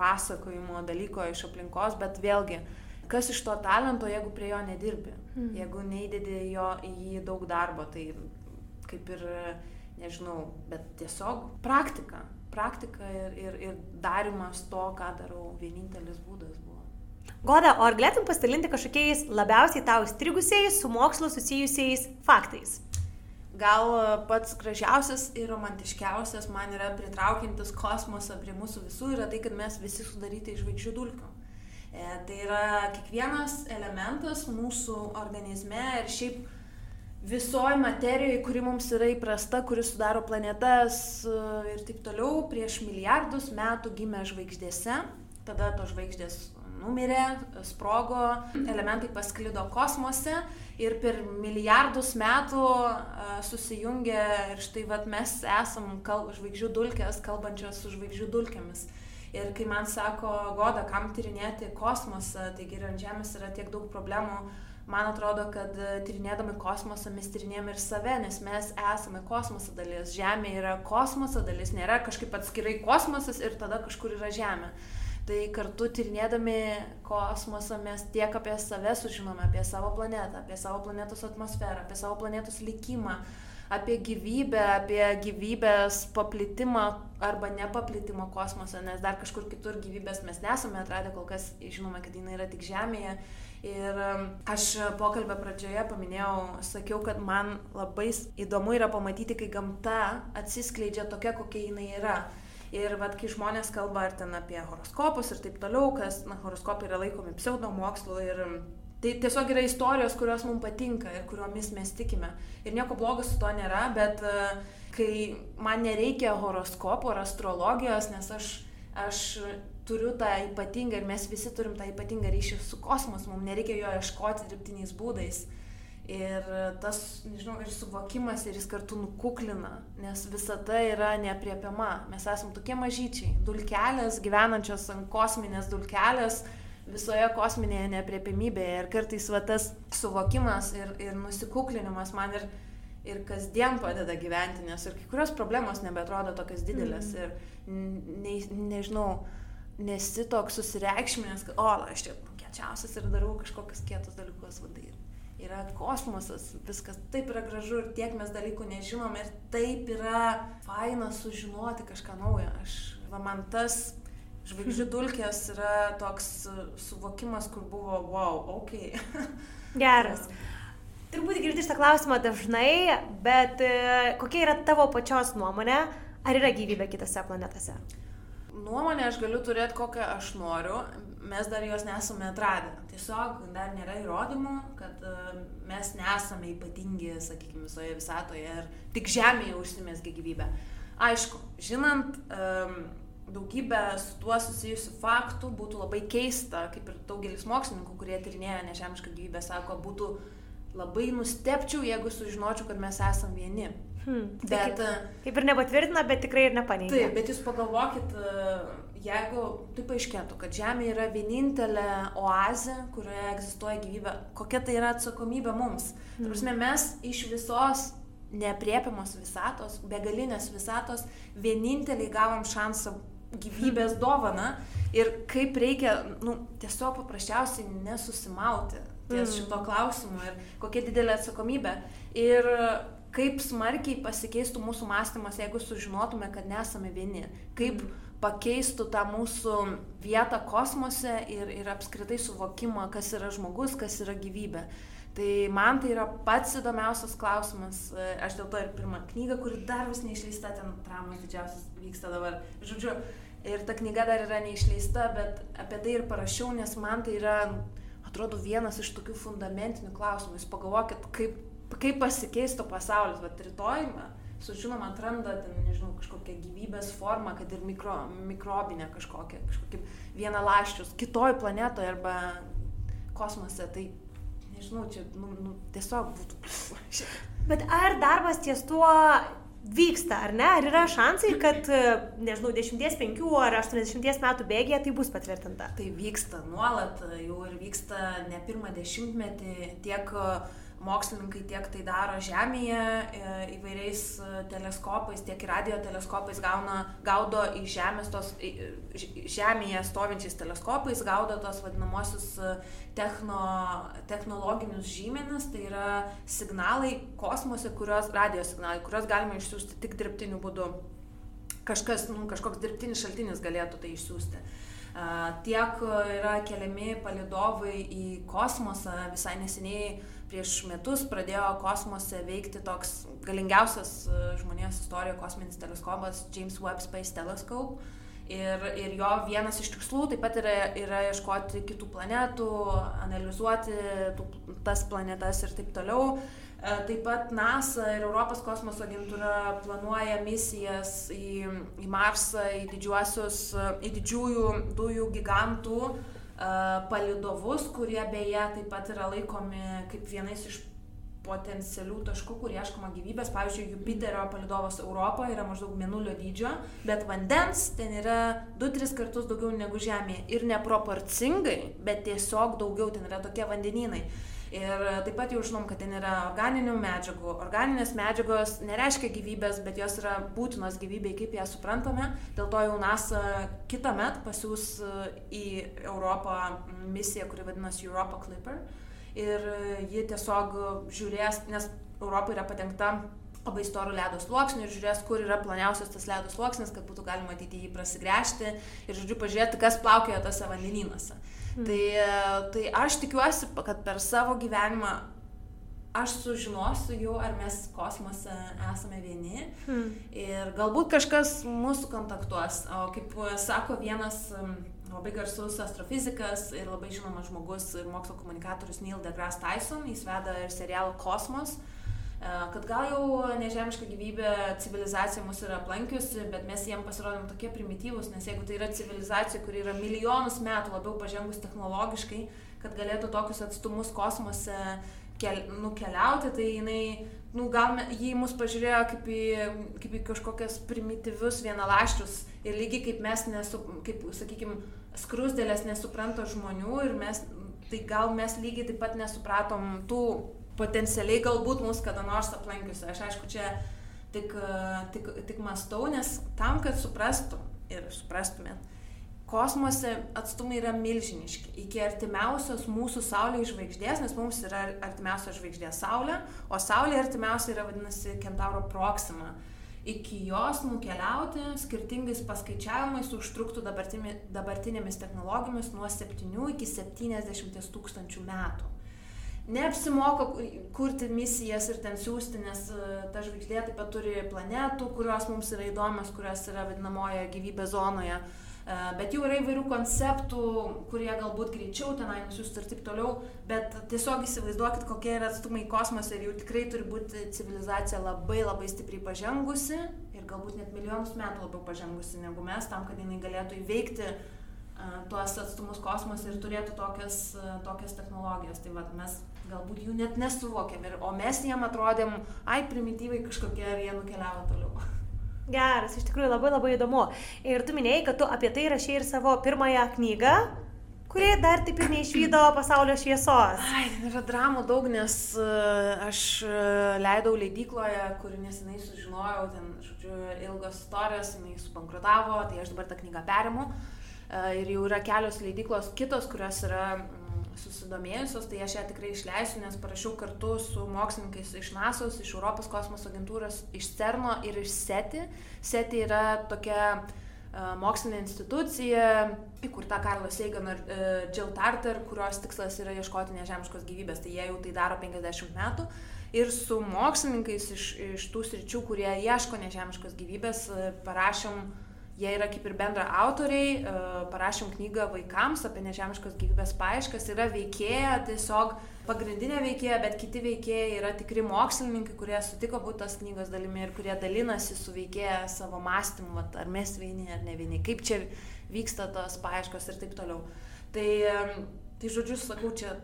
pasakojimo dalyko iš aplinkos, bet vėlgi kas iš to talento, jeigu prie jo nedirbi, mm. jeigu neįdedi jo į jį daug darbo, tai kaip ir, nežinau, bet tiesiog praktika, praktika ir, ir, ir darimas to, ką darau, vienintelis būdas buvo. Goda, o ar galėtum pasidalinti kažkokiais labiausiai tau strigusiais su mokslu susijusiais faktais? Gal pats gražiausias ir romantiškiausias man yra pritraukiantis kosmosą prie mūsų visų yra tai, kad mes visi sudaryti iš žvaigždžių dulkių. E, tai yra kiekvienas elementas mūsų organizme ir šiaip visoji materijoje, kuri mums yra įprasta, kuri sudaro planetas e, ir taip toliau, prieš milijardus metų gimė žvaigždėse, tada tos žvaigždės numirė, sprogo, elementai pasklido kosmose ir per milijardus metų uh, susijungė ir štai vat mes esam kal, žvaigždžių dulkės, kalbančios su žvaigždžių dulkėmis. Ir kai man sako, Goda, kam tyrinėti kosmosą, taigi ir ant Žemės yra tiek daug problemų, man atrodo, kad e, tyrinėdami kosmosą mes tyrinėjame ir save, nes mes esame kosmoso dalis. Žemė yra kosmoso dalis, nėra kažkaip atskirai kosmosas ir tada kažkur yra Žemė. Tai kartu tyrinėdami kosmosą mes tiek apie save sužinome, apie savo planetą, apie savo planetos atmosferą, apie savo planetos likimą, apie gyvybę, apie gyvybės paplitimą arba nepaplitimą kosmose, nes dar kažkur kitur gyvybės mes nesame atradę, kol kas žinome, kad jinai yra tik Žemėje. Ir um, aš pokalbio pradžioje paminėjau, sakiau, kad man labai įdomu yra pamatyti, kai gamta atsiskleidžia tokia, kokia jinai yra. Ir vad, kai žmonės kalba ar ten apie horoskopus ir taip toliau, kas, na, horoskopai yra laikomi pseudomokslu ir Tai tiesiog yra istorijos, kurios mums patinka ir kuriomis mes tikime. Ir nieko blogo su to nėra, bet e, kai man nereikia horoskopo ar astrologijos, nes aš, aš turiu tą ypatingą ir mes visi turim tą ypatingą ryšį su kosmosu, mums nereikia jo ieškoti dirbtiniais būdais. Ir tas, nežinau, ir suvokimas, ir jis kartu nukuklina, nes visata yra neapriepiama. Mes esame tokie mažyčiai, dulkelės, gyvenančios ant kosminės dulkelės, visoje kosminėje neapriepimybėje ir kartais va tas suvokimas ir, ir nusikuklinimas man ir, ir kasdien padeda gyventi, nes ir kai kurios problemos nebetrodo tokios didelės mm. ir ne, nežinau, nesi toks susireikšminęs, kad, o, aš čia kiečiausias ir darau kažkokius kietus dalykus, vadai. Yra kosmosas, viskas taip yra gražu ir tiek mes dalykų nežinom ir taip yra faina sužinoti kažką naujo. Aš, va, man tas žvaigždžių dulkės yra toks e, suvokimas, kur buvo, wow, ok. <laughs> Geras. Turbūt girdi šitą klausimą dažnai, bet e, kokia yra tavo pačios nuomonė, ar yra gyvybė kitose planetose? Nuomonę aš galiu turėti kokią aš noriu, mes dar jos nesame atradę. Tiesiog dar nėra įrodymų, kad e, mes nesame ypatingi, sakykime, visoje visatoje ir tik Žemėje užsimėsgi gyvybė. Aišku, žinant um, daugybę su tuo susijusių faktų, būtų labai keista, kaip ir daugelis mokslininkų, kurie tyrinėja nežemišką gyvybę, sako, būtų labai nustepčiau, jeigu sužinočiau, kad mes esame vieni. Hmm, bet, kaip, kaip ir nepatvirtina, bet tikrai ir nepaneigia. Taip, bet jūs pagalvokit, jeigu tai paaiškėtų, kad Žemė yra vienintelė oazė, kurioje egzistuoja gyvybė, kokia tai yra atsakomybė mums. Hmm. Tarsi mes iš visos nepriepiamos visatos, begalinės visatos, vieninteliai gavom šansą gyvybės dovana ir kaip reikia, nu, tiesiog paprasčiausiai nesusimauti ties mm. šito klausimu ir kokia didelė atsakomybė. Ir kaip smarkiai pasikeistų mūsų mąstymas, jeigu sužinotume, kad nesame vieni. Kaip mm. pakeistų tą mūsų vietą kosmose ir, ir apskritai suvokimą, kas yra žmogus, kas yra gyvybė. Tai man tai yra pats įdomiausias klausimas. Aš dėl to ir pirmą knygą, kuri dar vis neišleista, ten traumas didžiausias vyksta dabar. Žodžiu, ir ta knyga dar yra neišleista, bet apie tai ir parašiau, nes man tai yra, atrodo, vienas iš tokių fundamentinių klausimų. Jūs pagalvokit, kaip, kaip pasikeistų pasaulis, bet rytoj sužinom, atranda, ten, nežinau, kažkokią gyvybės formą, kad ir mikro, mikrobinę kažkokią, kažkokį vieną laščius kitoj planetoje arba kosmose. Tai nežinau, čia nu, nu, tiesiog būtų. Bet ar darbas ties tuo vyksta, ar ne? Ar yra šansai, kad, nežinau, 10, 5 ar 80 metų bėgėje tai bus patvirtinta? Tai vyksta nuolat, jau ir vyksta ne pirmą dešimtmetį tiek uh, mokslininkai tiek tai daro Žemėje e, įvairiais e, teleskopais, tiek ir radio teleskopais gauna, gaudo į Žemės tos, Žemėje stovinčiais teleskopais, gaudo tos vadinamosius e, techno, technologinius žymenis, tai yra signalai kosmose, kurios, radio signalai, kuriuos galima išsiųsti tik dirbtiniu būdu. Kažkas, nu, kažkoks dirbtinis šaltinis galėtų tai išsiųsti. Tiek yra keliami palidovai į kosmosą, visai neseniai prieš metus pradėjo kosmose veikti toks galingiausias e, žmonijos istorijoje kosminis teleskopas James Webb Space Telescope. Ir, ir jo vienas iš tikslų taip pat yra, yra ieškoti kitų planetų, analizuoti tų, tas planetas ir taip toliau. E, taip pat NASA ir Europos kosmoso agentūra planuoja misijas į, į Marsą, į, į didžiųjų dujų gigantų uh, palidovus, kurie beje taip pat yra laikomi kaip vienais iš potencialių taškų, kur ieškoma gyvybės. Pavyzdžiui, Jupiterio palidovas Europoje yra maždaug mėnulio dydžio, bet vandens ten yra 2-3 kartus daugiau negu Žemėje. Ir neproporcingai, bet tiesiog daugiau ten yra tokie vandenynai. Ir taip pat jau žinom, kad ten yra organinių medžiagų. Organinės medžiagos nereiškia gyvybės, bet jos yra būtinos gyvybei, kaip ją suprantame. Dėl to jau NASA kitą metą pasiūs į Europą misiją, kuri vadinasi Europa Clipper. Ir ji tiesiog žiūrės, nes Europa yra padengta labai storų ledo sluoksnių ir žiūrės, kur yra ploniausias tas ledo sluoksnis, kad būtų galima matyti jį prasigręžti ir, žodžiu, pažiūrėti, kas plaukioja tose vandenynuose. Mm. Tai, tai aš tikiuosi, kad per savo gyvenimą aš sužinosiu jau, ar mes kosmose esame vieni mm. ir galbūt kažkas mūsų kontaktuos. O kaip sako vienas labai garsus astrofizikas ir labai žinomas žmogus ir mokslo komunikatorius Neil deGrasse Tyson, jis veda ir serialą Kosmos. E, kad gal jau nežemiška gyvybė, civilizacija mus yra aplankiusi, bet mes jiem pasirodėm tokie primityvūs, nes jeigu tai yra civilizacija, kuri yra milijonus metų labiau pažengus technologiškai, kad galėtų tokius atstumus kosmose kel, nukeliauti, tai jinai, nu, gal jį mus pažiūrėjo kaip į, kaip į kažkokias primityvius vienalaščius ir lygiai kaip mes, nesu, kaip, sakykime, skrusdėlės nesupranta žmonių ir mes, tai gal mes lygiai taip pat nesupratom tų potencialiai galbūt mus kada nors aplankiusi. Aš aišku, čia tik, tik, tik mastau, nes tam, kad suprastų ir suprastumėt, kosmose atstumai yra milžiniški. Iki artimiausios mūsų Saulė žvaigždės, nes mums yra artimiausia žvaigždė Saulė, o Saulė artimiausia yra vadinasi Kentauro Proxima. Iki jos nukeliauti skirtingais paskaičiavimais užtruktų dabartinėmis technologijomis nuo 7 iki 70 tūkstančių metų neapsimoka kurti misijas ir ten siūsti, nes e, ta žvaigždė taip pat turi planetų, kurios mums yra įdomios, kurios yra vadinamoje gyvybės zonoje. E, bet jau yra įvairių konceptų, kurie galbūt greičiau tenai nusiųsti ir taip toliau, bet tiesiog įsivaizduokit, kokie yra atstumai kosmose ir jau tikrai turi būti civilizacija labai labai stipriai pažengusi ir galbūt net milijonus metų labiau pažengusi negu mes, tam, kad jinai galėtų įveikti uh, tuos atstumus kosmose ir turėtų tokias, tokias technologijas. Tai va, mes galbūt jų net nesuvokėm, ir, o mes jiem atrodėm, ai, primityvai kažkokie, ir jie nukeliavo toliau. <laughs> Geras, iš tikrųjų labai labai įdomu. Ir tu minėjai, kad tu apie tai rašai ir savo pirmąją knygą, kurie dar taip ir neišvydo pasaulio šviesos. Ai, yra dramų daug, nes uh, aš uh, leidau leidykloje, kur nesenai sužinojau, ten, žodžiu, ilgos istorijos, jinai subankrutavo, tai aš dabar tą knygą perimu. Uh, ir jau yra kelios leidyklos kitos, kurios yra susidomėjusios, tai aš ją tikrai išleisiu, nes parašiau kartu su mokslininkais iš NASA, iš Europos kosmoso agentūros, iš CERNO ir iš SETI. SETI yra tokia uh, mokslinė institucija, įkurta Karlo Sagan ir uh, Jill Tarter, kurios tikslas yra ieškoti nežemiškos gyvybės, tai jie jau tai daro 50 metų. Ir su mokslininkais iš, iš tų sričių, kurie ieško nežemiškos gyvybės, uh, parašėm, jie yra kaip ir bendra autoriai, uh, parašėm knygą vaikams apie nežemiškos gyvybės paaiškas, yra veikėja tiesiog pagrindinė veikėja, bet kiti veikėjai yra tikri mokslininkai, kurie sutiko būti tos knygos dalimi ir kurie dalinasi su veikėja savo mąstymu, ar mes vieni ar ne vieni, kaip čia vyksta tos paaiškos ir taip toliau. Tai, tai žodžiu, sakau, čia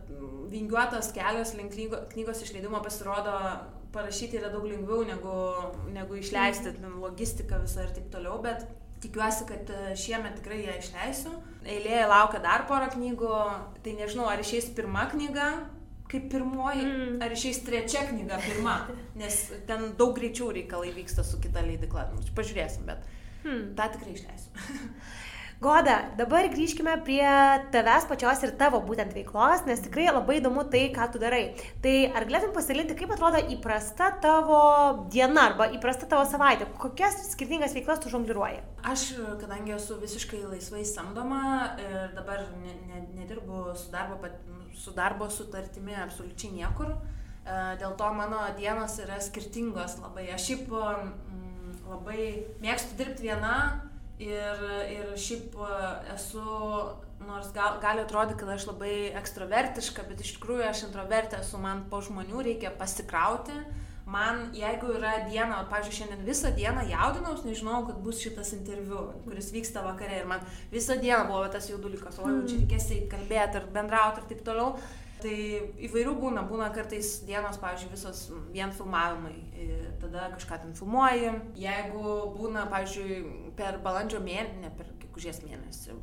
vingiuotas kelias link knygos išleidimo pasirodo parašyti yra daug lengviau negu, negu išleisti, logistika visą ir taip toliau, bet tikiuosi, kad e, šiemet tikrai ją išleisiu. Eilėje laukia dar porą knygų, tai nežinau, ar išeis pirma knyga, kaip pirmoji, mm. ar išeis trečia knyga pirma, nes ten daug greičiau reikalai vyksta su kita leidikla. Pažiūrėsim, bet hmm. tą tikrai išleisiu. <laughs> Goda, dabar grįžkime prie tavęs pačios ir tavo būtent veiklos, nes tikrai labai įdomu tai, ką tu darai. Tai ar galėtum pasidalinti, kaip atrodo įprasta tavo diena arba įprasta tavo savaitė? Kokias skirtingas veiklas tu žongliruoji? Aš, kadangi esu visiškai laisvai samdoma ir dabar ne, ne, nedirbu su darbo, su darbo sutartimi absoliučiai niekur, e, dėl to mano dienos yra skirtingos labai. Aš šiaip labai mėgstu dirbti viena, Ir, ir šiaip e, esu, nors gal, gali atrodyti, kad aš labai ekstrovertiška, bet iš tikrųjų aš introvertė esu, man po žmonių reikia pasikrauti. Man, jeigu yra diena, pavyzdžiui, šiandien visą dieną jaudinaus, nežinau, kad bus šitas interviu, kuris vyksta vakare ir man visą dieną buvo tas jaudulikas, o jau čia reikės eiti kalbėti ir bendrauti ir taip toliau. Tai įvairių būna, būna kartais dienos, pavyzdžiui, visos vien filmavimai, tada kažką ten filmuoji. Jeigu būna, pavyzdžiui, per balandžio mėnesį, ne per gegužės mėnesį,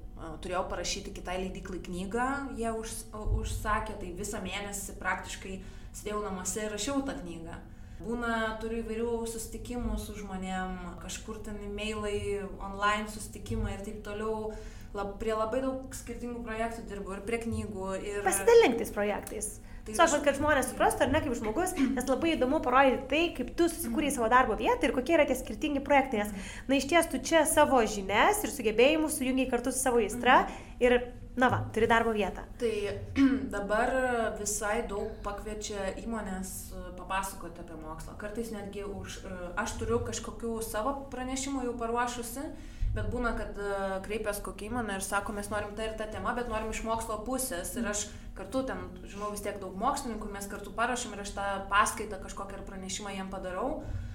turėjau parašyti kitai leidyklai knygą, jie už, užsakė, tai visą mėnesį praktiškai sėdėjau namuose ir rašiau tą knygą. Būna, turiu įvairių susitikimų su žmonėm, kažkur ten e-mailai, online susitikimai ir taip toliau lab, prie labai daug skirtingų projektų dirbu ir prie knygų. Ir... Pasidalink tais projektais. Tai Sakot, kad žmonės suprastų, ar ne kaip žmogus, nes labai įdomu parodyti tai, kaip tu susikūrei savo darbo vietą ir kokie yra tie skirtingi projektai. Nes, na, iš ties tu čia savo žinias ir sugebėjimus sujungiai kartu su savo įstra ir, na va, turi darbo vietą. Tai <clears throat> dabar visai daug pakviečia įmonės e, papasakoti apie mokslą. Kartais netgi už, e, aš turiu kažkokių savo pranešimų jau paruošusi bet būna, kad e, kreipiasi kokia įmonė ir sako, mes norim tą ir tą temą, bet norim iš mokslo pusės. Ir aš kartu ten, žinau, vis tiek daug mokslininkų, mes kartu parašym ir aš tą paskaitą kažkokią ar pranešimą jiem padarau. Uh,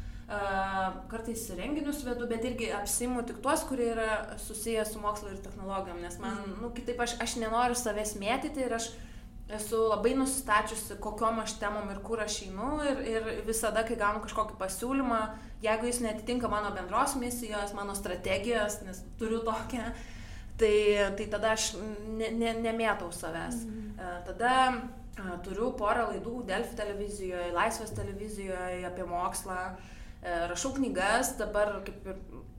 kartais renginius vedu, bet irgi apsimu tik tuos, kurie yra susiję su mokslo ir technologijom, nes man, mhm. nu, kitaip aš, aš nenoriu savęs mėtyti ir aš esu labai nusistačiusi, kokiom aš temom ir kur aš einu ir, ir visada, kai gaunu kažkokį pasiūlymą, jeigu jis netitinka mano bendros misijos, mano strategijos, nes turiu tokią, tai, tai tada aš ne, ne, nemėtau savęs. Mhm. Tada turiu porą laidų Delfi televizijoje, Laisvės televizijoje apie mokslą. Rašau knygas, dabar kaip ir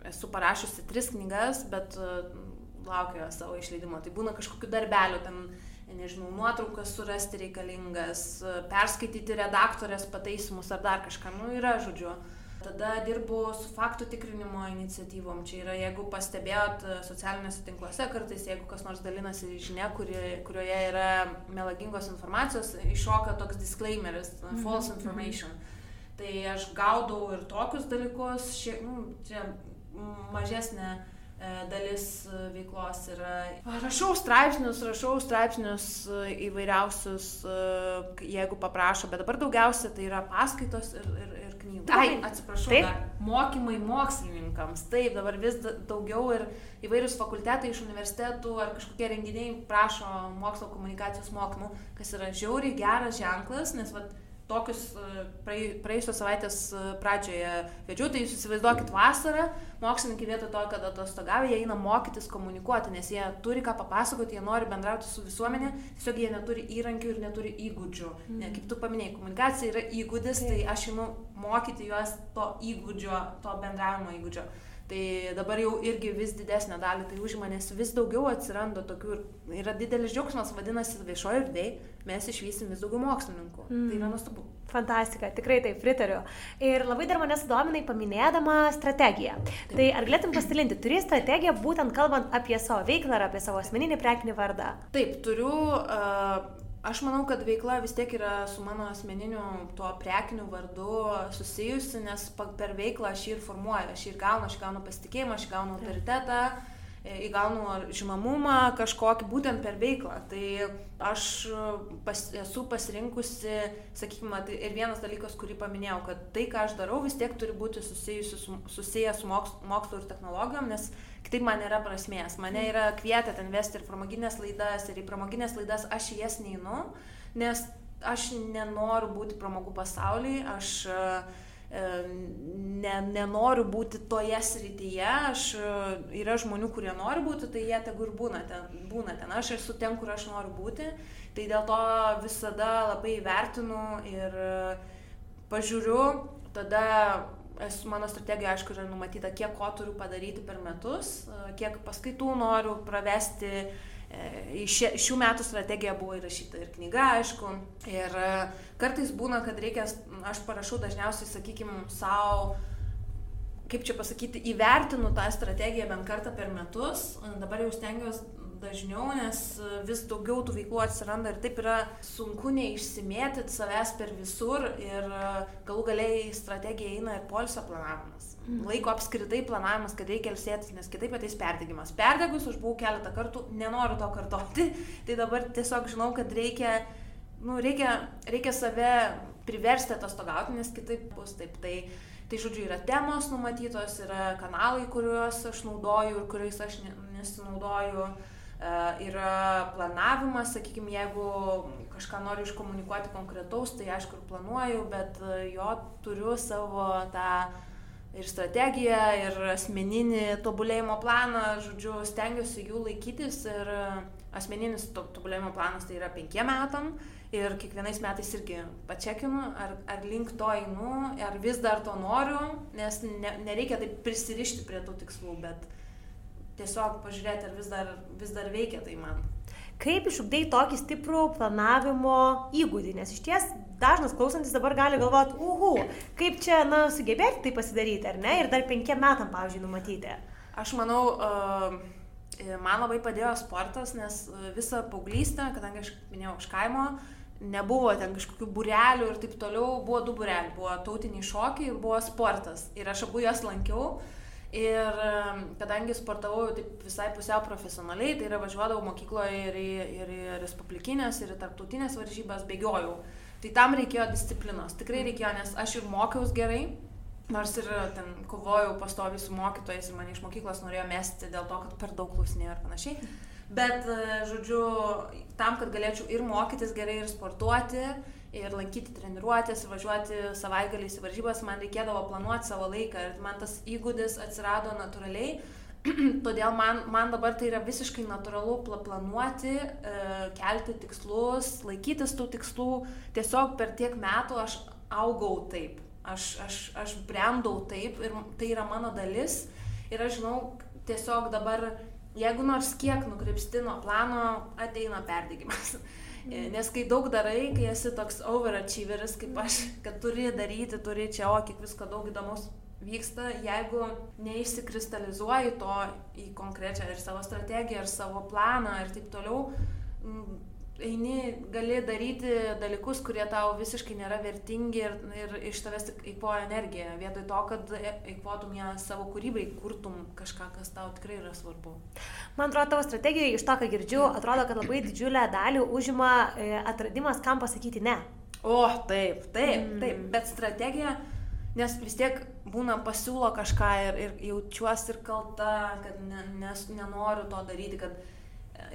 esu parašiusi tris knygas, bet laukiu savo išleidimo. Tai būna kažkokiu darbeliu, ten nežinau, nuotraukas surasti reikalingas, perskaityti redaktorės pataisimus ar dar kažką, nu yra, žodžiu. Tada dirbu su faktų tikrinimo iniciatyvom. Čia yra, jeigu pastebėjot socialiniuose tinkluose, kartais jeigu kas nors dalinasi žinia, kuri, kurioje yra melagingos informacijos, iššoka toks disclaimeris, mhm. false mhm. information. Tai aš gaudau ir tokius dalykus, šie, nu, čia mažesnė dalis e, veiklos yra. Rašau straipsnius, rašau straipsnius e, įvairiausius, jeigu paprašo, bet dabar daugiausia tai yra paskaitos ir, ir, ir knygos. Ai, atsiprašau, Taip. dar, mokymai mokslininkams. Taip, dabar vis daugiau ir įvairius fakultetai iš universitetų ar kažkokie renginiai prašo mokslo komunikacijos mokymų, kas yra žiauriai geras ženklas, nes vat, tokius e, praėjusios savaitės e, pradžioje vedžiau, tai jūs įsivaizduokit vasarą, mokslininkai vietoj to, kad atostogavę, jie eina mokytis komunikuoti, nes jie turi ką papasakoti, jie nori bendrauti su visuomenė, tiesiog jie neturi įrankių ir neturi įgūdžių. Mm. Ne, kaip tu paminėjai, komunikacija yra įgūdis, tai aš einu mokyti juos to įgūdžio, to bendravimo įgūdžio. Tai dabar jau irgi vis didesnę dalį tai užima, nes vis daugiau atsiranda tokių ir yra didelis džiaugsmas, vadinasi, viešoje erdvėje mes išvysim vis daugiau mokslininkų. Mm. Tai yra nuostabu. Fantastika, tikrai taip pritariu. Ir labai dar mane sudominai paminėdama strategiją. Taip. Tai ar galėtum pasidalinti, turi strategiją būtent kalbant apie savo veiklą ar apie savo asmeninį prekinį vardą? Taip, turiu. Uh, Aš manau, kad veikla vis tiek yra su mano asmeniniu tuo prekiniu vardu susijusi, nes per veiklą aš jį ir formuoju, aš jį ir gaunu, aš gaunu pasitikėjimą, aš gaunu autoritetą, e, įgaunu žinomumą kažkokį būtent per veiklą. Tai aš pas, esu pasirinkusi, sakykime, tai ir vienas dalykas, kurį paminėjau, kad tai, ką aš darau, vis tiek turi būti susijęs su, susijęs su mokslu, mokslu ir technologijom, nes kitaip man nėra prasmės. Mane yra kvietę ten vesti ir pramoginės laidas, ir į pramoginės laidas aš į jas neinu, nes aš nenoriu būti pramogų pasaulyje, aš e, ne, nenoriu būti toje srityje, aš, e, yra žmonių, kurie nori būti, tai jie tegu ir būna ten, būna ten, aš esu ten, kur aš noriu būti, tai dėl to visada labai vertinu ir e, pažiūriu, tada esu, mano strategija, aišku, yra numatyta, kiek ko turiu padaryti per metus, e, kiek paskaitų noriu pravesti. E, į šių metų strategija buvo įrašyta ir knyga, aišku. Ir e, kartais būna, kad reikia, aš parašau dažniausiai, sakykime, savo kaip čia pasakyti, įvertinu tą strategiją bent kartą per metus. Dabar jau stengiuosi dažniau, nes vis daugiau tų veiklų atsiranda ir taip yra sunku neišsimėtyti savęs per visur ir galų galiai strategija eina ir polsio planavimas. Mm. Laiko apskritai planavimas, kad reikia ilsėtis, nes kitaip ateis perdegimas. Perdegus aš buvau keletą kartų, nenoriu to kartoti, <laughs> tai dabar tiesiog žinau, kad reikia, nu, reikia, reikia save priversti atostogauti, nes kitaip bus taip. Tai, Tai žodžiu, yra temos numatytos, yra kanalai, kuriuos aš naudoju ir kuriais aš nesinaudoju. Yra planavimas, sakykime, jeigu kažką noriu iškomunikuoti konkretaus, tai aišku ir planuoju, bet e, jo turiu savo tą ir strategiją, ir asmeninį tobulėjimo planą, žodžiu, stengiuosi jų laikytis ir e, asmeninis tobulėjimo planas tai yra penkiem metam ir kiekvienais metais irgi pačekinu, ar, ar link to einu, ar vis dar to noriu, nes ne, nereikia taip prisirišti prie tų tikslų, bet tiesiog pažiūrėti, ar vis dar, vis dar veikia tai man. Kaip išugdai tokį stiprų planavimo įgūdį, nes iš ties dažnas klausantis dabar gali galvoti, uhu, kaip čia, na, sugebėti tai pasidaryti, ar ne, ir dar penkiem metam, pavyzdžiui, numatyti. Aš manau, uh, man labai padėjo sportas, nes visą paauglystę, kadangi aš minėjau iš kaimo, nebuvo ten kažkokių burelių ir taip toliau, buvo du bureliai, buvo tautiniai šokiai ir buvo sportas. Ir aš abu juos lankiau. Ir kadangi sportavau taip visai pusiau profesionaliai, tai yra važiuodavau mokykloje ir į, ir į respublikinės, ir į tarptautinės varžybas, bėgiojau. Tai tam reikėjo disciplinos, tikrai reikėjo, nes aš ir mokiaus gerai, nors ir ten kovojau pastovi su mokytojais ir mane iš mokyklos norėjo mesti dėl to, kad per daug klausinėjo ir panašiai. Bet, e, žodžiu, tam, kad galėčiau ir mokytis gerai, ir sportuoti, ir lankyti treniruotės, važiuoti savaitgaliais į varžybas, man reikėdavo planuoti savo laiką ir man tas įgūdis atsirado natūraliai. <clears throat> Todėl man, man dabar tai yra visiškai natūralu planuoti, e, kelti tikslus, laikytis tų tikslų. Tiesiog per tiek metų aš augau taip, aš, aš, aš brendau taip ir tai yra mano dalis. Ir aš žinau, tiesiog dabar, jeigu nors kiek nukrypsti nuo plano, ateina perdegimas. <laughs> E, nes kai daug darai, kai esi toks overachieveris kaip aš, kad turi daryti, turi čia, o kiek visko daug įdomus vyksta, jeigu neišsikristalizuoji to į konkrečią ir savo strategiją, ir savo planą ir taip toliau, eini, gali daryti dalykus, kurie tau visiškai nėra vertingi ir, ir iš tavęs tik eikvoja energiją, vietoj to, kad eikvotum ją savo kūrybai, kurtum kažką, kas tau tikrai yra svarbu. Man atrodo, tavo strategijoje, iš to, ką girdžiu, atrodo, kad labai didžiulę dalį užima e, atradimas, kam pasakyti ne. O, taip, taip, mm. taip, bet strategija, nes vis tiek būna pasiūlo kažką ir, ir jaučiuosi ir kalta, kad ne, nes, nenoriu to daryti, kad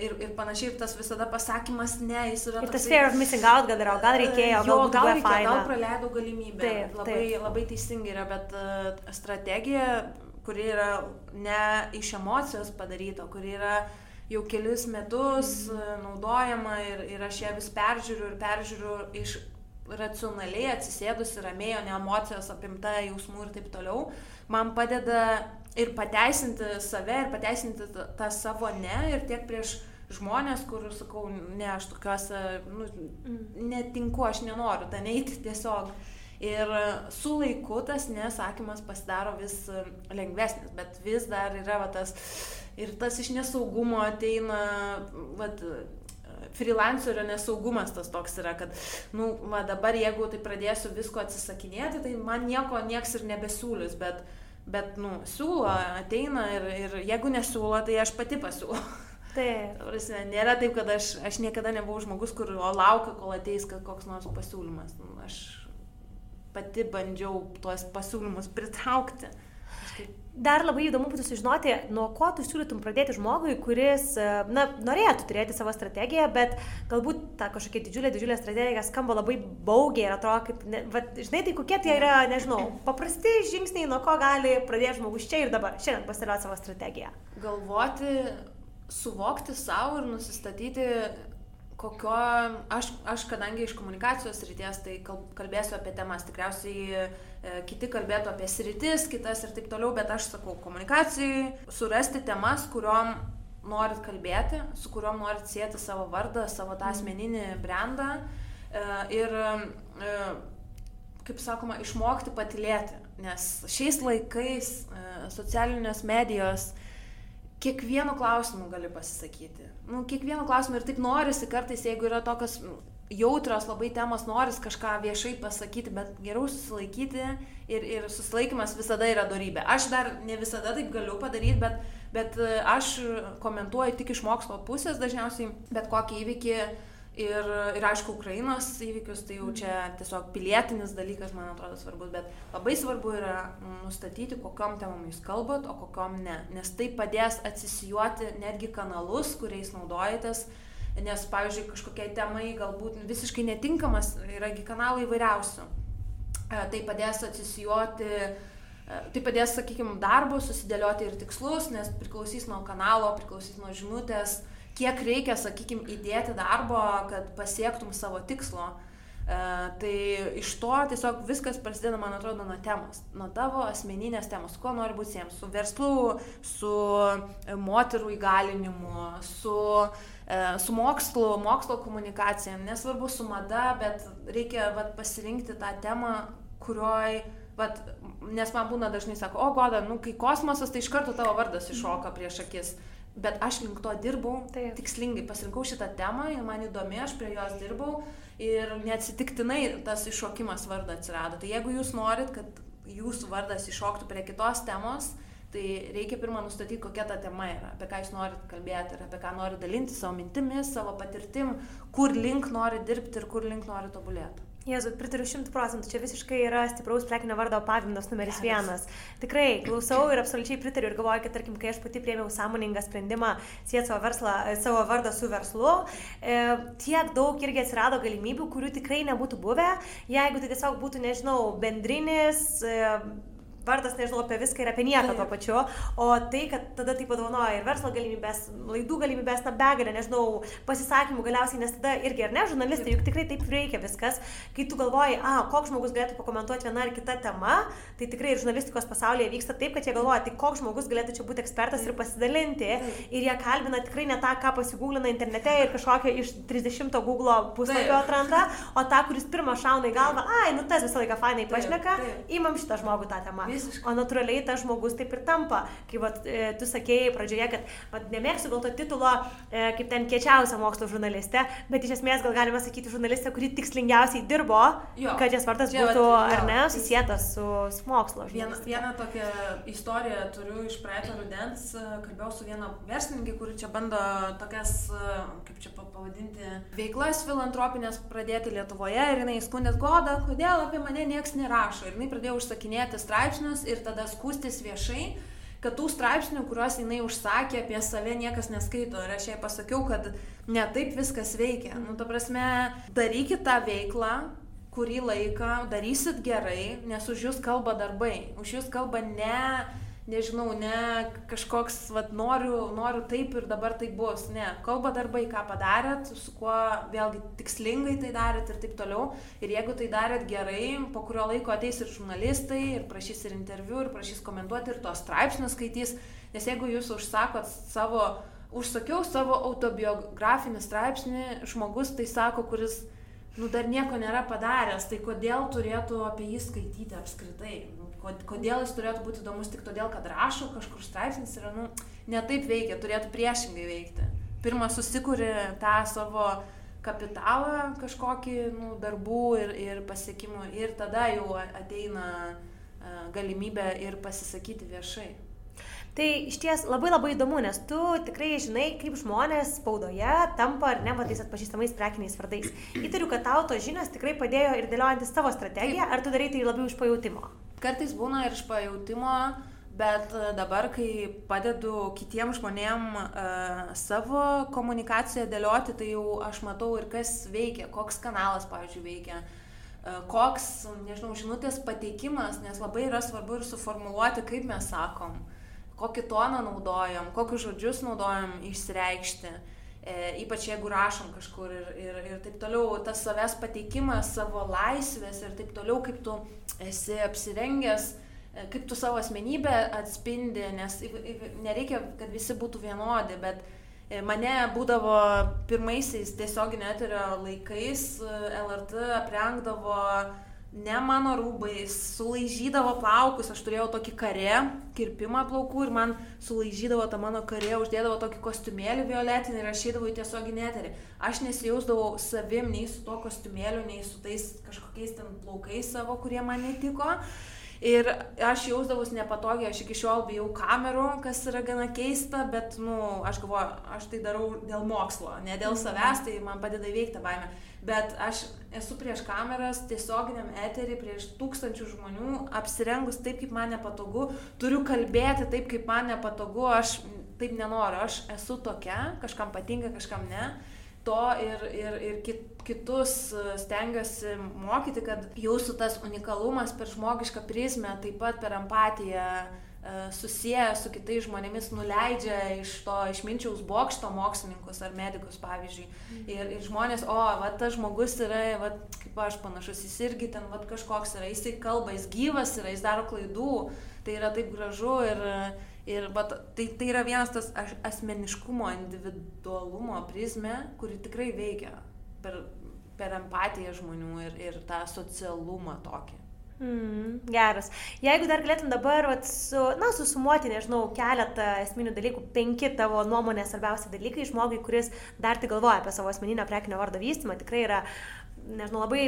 ir, ir panašiai, ir tas visada pasakymas ne, jis yra... Ir tas fear of missing out gal yra, gal reikėjo, jo, gal gal, reikėjo, gal praleidau galimybę. Taip, labai, taip. labai teisingai yra, bet uh, strategija, kuri yra ne iš emocijos padaryta, kuri yra jau kelis metus uh, naudojama ir, ir aš ją vis peržiūriu ir peržiūriu iš racionaliai atsisėdusi ramiai, o ne emocijos apimta jausmų ir taip toliau, man padeda ir pateisinti save, ir pateisinti tą, tą savo ne, ir tiek prieš žmonės, kur sakau, ne, aš tokiuose, nu, netinku, aš nenoriu ten eiti tiesiog. Ir su laiku tas nesakymas pasidaro vis lengvesnis, bet vis dar yra va, tas ir tas iš nesaugumo ateina, va, freelancerio nesaugumas tas toks yra, kad, nu, va, dabar jeigu tai pradėsiu visko atsisakinėti, tai man nieko nieks ir nebesiūlys, bet, bet, nu, siūlo, ateina ir, ir jeigu nesiūlo, tai aš pati pasiūlau. Taip. Prasme, nėra taip, kad aš, aš niekada nebuvau žmogus, kur laukia, kol ateis koks nors pasiūlymas. Nu, aš pati bandžiau tuos pasiūlymus pritraukti. Dar labai įdomu būtų sužinoti, nuo ko tu siūlytum pradėti žmogui, kuris, na, norėtų turėti savo strategiją, bet galbūt ta kažkokia didžiulė, didžiulė strategija skamba labai baugiai ir atrodo, kaip, ne, va, žinai, tai kokie tai yra, nežinau, paprasti žingsniai, nuo ko gali pradėti žmogus čia ir dabar, šiandien pasidėlioti savo strategiją. Galvoti, suvokti savo ir nusistatyti kokio, aš, aš kadangi iš komunikacijos ryties, tai kalbėsiu apie temas, tikriausiai e, kiti kalbėtų apie sritis, kitas ir taip toliau, bet aš sakau, komunikacijai surasti temas, kuriuom norit kalbėti, su kuriuom norit sėti savo vardą, savo tą asmeninį brandą e, ir, e, kaip sakoma, išmokti patilėti, nes šiais laikais socialinės medijos kiekvienu klausimu gali pasisakyti. Nu, kiekvienu klausimu ir taip norisi kartais, jeigu yra tokios jautrios labai temos, noris kažką viešai pasakyti, bet geriau susilaikyti ir, ir susilaikimas visada yra darybė. Aš dar ne visada taip galiu padaryti, bet, bet aš komentuoju tik iš mokslo pusės dažniausiai bet kokį įvykį Ir, ir aišku, Ukrainos įvykius, tai jau čia tiesiog pilietinis dalykas, man atrodo, svarbus, bet labai svarbu yra nustatyti, kokiam temam jūs kalbat, o kokiam ne. Nes tai padės atsisijuoti netgi kanalus, kuriais naudojatės. Nes, pavyzdžiui, kažkokiai temai galbūt visiškai netinkamas, yragi kanalai įvairiausių. Tai padės atsisijuoti Tai padės, sakykime, darbo susidėlioti ir tikslus, nes priklausys nuo kanalo, priklausys nuo žinutės, uh, kiek reikia, sakykime, įdėti darbo, kad pasiektum savo tikslo. Uh, tai iš to tiesiog viskas prasideda, man atrodo, nuo temos, nuo tavo asmeninės temos, kuo nori būti jiems, su verslu, su e, moterų įgalinimu, su, uh, su mokslu, mokslo komunikacija, nesvarbu su mada, bet reikia vat, pasirinkti tą temą, kurioj, vat, nes man būna dažnai sako, o goda, nu kai kosmosas, tai iš karto tavo vardas iššoka prieš akis. Bet aš link to dirbau, Taip. tikslingai pasirinkau šitą temą, ji man įdomi, aš prie jos dirbau ir neatsitiktinai tas iššokimas vardą atsirado. Tai jeigu jūs norit, kad jūsų vardas iššoktų prie kitos temos, tai reikia pirmą nustatyti, kokia ta tema yra, apie ką jūs norit kalbėti ir apie ką norit dalinti savo mintimis, savo patirtim, kur link norit dirbti ir kur link norit tobulėti. Jėzu, pritariu šimtų procentų, čia visiškai yra stipraus prekinio vardo pagrindas numeris vienas. Tikrai klausau ir absoliučiai pritariu ir galvoju, kad tarkim, kai aš pati priemiau sąmoningą sprendimą sieti savo, verslą, savo vardą su verslu, e, tiek daug irgi atsirado galimybių, kurių tikrai nebūtų buvę, jeigu tai tiesiog būtų, nežinau, bendrinis. E, vardas, nežinau, apie viską ir apie nieką tuo pačiu, o tai, kad tada tai padovanoja ir verslo galimybės, laidų galimybės, na begalė, nežinau, pasisakymų galiausiai, nes tada irgi, ar ne, žurnalistai, juk tikrai taip veikia viskas, kai tu galvoji, a, koks žmogus galėtų pakomentuoti vieną ar kitą temą, tai tikrai ir žurnalistikos pasaulyje vyksta taip, kad jie galvoja, tai koks žmogus galėtų čia būti ekspertas ir pasidalinti, ir jie kalbina tikrai ne tą, ką pasigūlina internete ir kažkokią iš 30 Google puslapio atranda, o tą, kuris pirmą šauna į galvą, ai, nu tas visą laiką fainai pašneka, įmam šitą žmogų tą temą. Visiškai. O natūraliai tas žmogus taip ir tampa. Kai vat, e, tu sakėjai pradžioje, kad vat, nemėgsiu gal to titulo e, kaip ten kiečiausia mokslo žurnalistė, bet iš esmės gal galima sakyti žurnalistė, kuri tikslingiausiai dirbo, jo. kad jos vardas būtų, jo, ar ne, susijęs su, su mokslo. Vieną, vieną tokią istoriją turiu iš praeito rudens, e, kalbėjau su viena verslininkė, kuri čia bando tokias, kaip čia pavadinti, veiklas filantropinės pradėti Lietuvoje ir jinai skundės godą, kodėl apie mane niekas nerašo. Ir jinai pradėjo užsakinėti straipsnius ir tada skūstis viešai, kad tų straipsnių, kuriuos jinai užsakė apie save, niekas neskaito. Ir aš jai pasakiau, kad ne taip viskas veikia. Nu, ta prasme, darykit tą veiklą, kurį laiką, darysit gerai, nes už jūs kalba darbai. Už jūs kalba ne nežinau, ne kažkoks, vad, noriu, noriu taip ir dabar tai bus. Ne, kalba darbai, ką padarėt, su kuo vėlgi tikslingai tai darėt ir taip toliau. Ir jeigu tai darėt gerai, po kurio laiko ateis ir žurnalistai, ir prašys ir interviu, ir prašys komentuoti, ir tos straipsnius skaitys. Nes jeigu jūs užsakot savo, užsakiau savo autobiografinį straipsnį, žmogus tai sako, kuris nu, dar nieko nėra padaręs, tai kodėl turėtų apie jį skaityti apskritai? Kodėl jis turėtų būti įdomus tik todėl, kad rašo kažkur straipsnis yra, nu, ne taip veikia, turėtų priešingai veikti. Pirmą susikūri tą savo kapitalą kažkokį nu, darbų ir, ir pasiekimų ir tada jau ateina galimybė ir pasisakyti viešai. Tai iš ties labai labai įdomu, nes tu tikrai žinai, kaip žmonės spaudoje tampa ar ne matais atpažįstamais prekiniais vardais. Įtariu, kad tau tos žinios tikrai padėjo ir dėliojantis tavo strategiją, ar tu darai tai labiau iš pajūtimo? Kartais būna ir iš pajūtimo, bet e, dabar, kai padedu kitiems žmonėm uh, savo komunikaciją dėlioti, tai jau aš matau ir kas veikia, koks kanalas, pavyzdžiui, veikia uh, koks, nežinau, žinutės pateikimas, nes labai yra svarbu ir suformuoluoti, kaip mes sakom, kokį toną naudojam, kokius žodžius naudojam išsireikšti, e, ypač jeigu rašom kažkur ir, ir, ir taip toliau, tas savęs pateikimas, savo laisvės ir taip toliau, kaip tu esi apsirengęs, e, kaip tu savo asmenybę atspindi, nes nereikia, kad visi būtų vienodi, bet e, mane būdavo pirmaisiais tiesioginio eterio laikais e, LRT aprengdavo ne mano rūbais, sulaižydavo plaukus, aš turėjau tokį karę, kirpimą plaukų ir man sulaižydavo tą mano karę, uždėdavo tokį kostiumėlį violetinį ir aš eidavau į tiesioginį eterį. Aš nesijausdavau savim nei su to kostiumėliu, nei su tais kažkokiais ten plaukais savo, kurie man netiko. Ir aš jausdavus nepatogiai, aš iki šiol bijau kamerų, kas yra gana keista, bet, na, nu, aš galvoju, aš tai darau dėl mokslo, ne dėl savęs, tai man padeda įveikti baimę. Bet aš esu prieš kameras tiesioginiam eterį prieš tūkstančių žmonių apsirengus taip kaip man nepatogu turiu kalbėti taip kaip man nepatogu aš taip nenoriu aš esu tokia kažkam patinka kažkam ne to ir, ir, ir kit, kitus stengiuosi mokyti, kad jūsų tas unikalumas per žmogišką prizmę, taip pat per empatiją, E, susiję su kitais žmonėmis nuleidžia iš to išminčiaus bokšto mokslininkus ar medikus, pavyzdžiui. Mhm. Ir, ir žmonės, o, va, tas žmogus yra, va, kaip aš panašus, jis irgi ten, va, kažkoks yra, jisai kalba, jis gyvas yra, jis daro klaidų, tai yra taip gražu ir, ir va, tai, tai yra vienas tas asmeniškumo, individualumo prizmė, kuri tikrai veikia per, per empatiją žmonių ir, ir tą socialumą tokį. Mm, geras. Jeigu dar galėtum dabar vat, su, na, susumuoti, nežinau, keletą esminių dalykų, penki tavo nuomonės svarbiausi dalykai žmogui, kuris dar tik galvoja apie savo asmeninio prekinio vardo vystymą, tikrai yra, nežinau, labai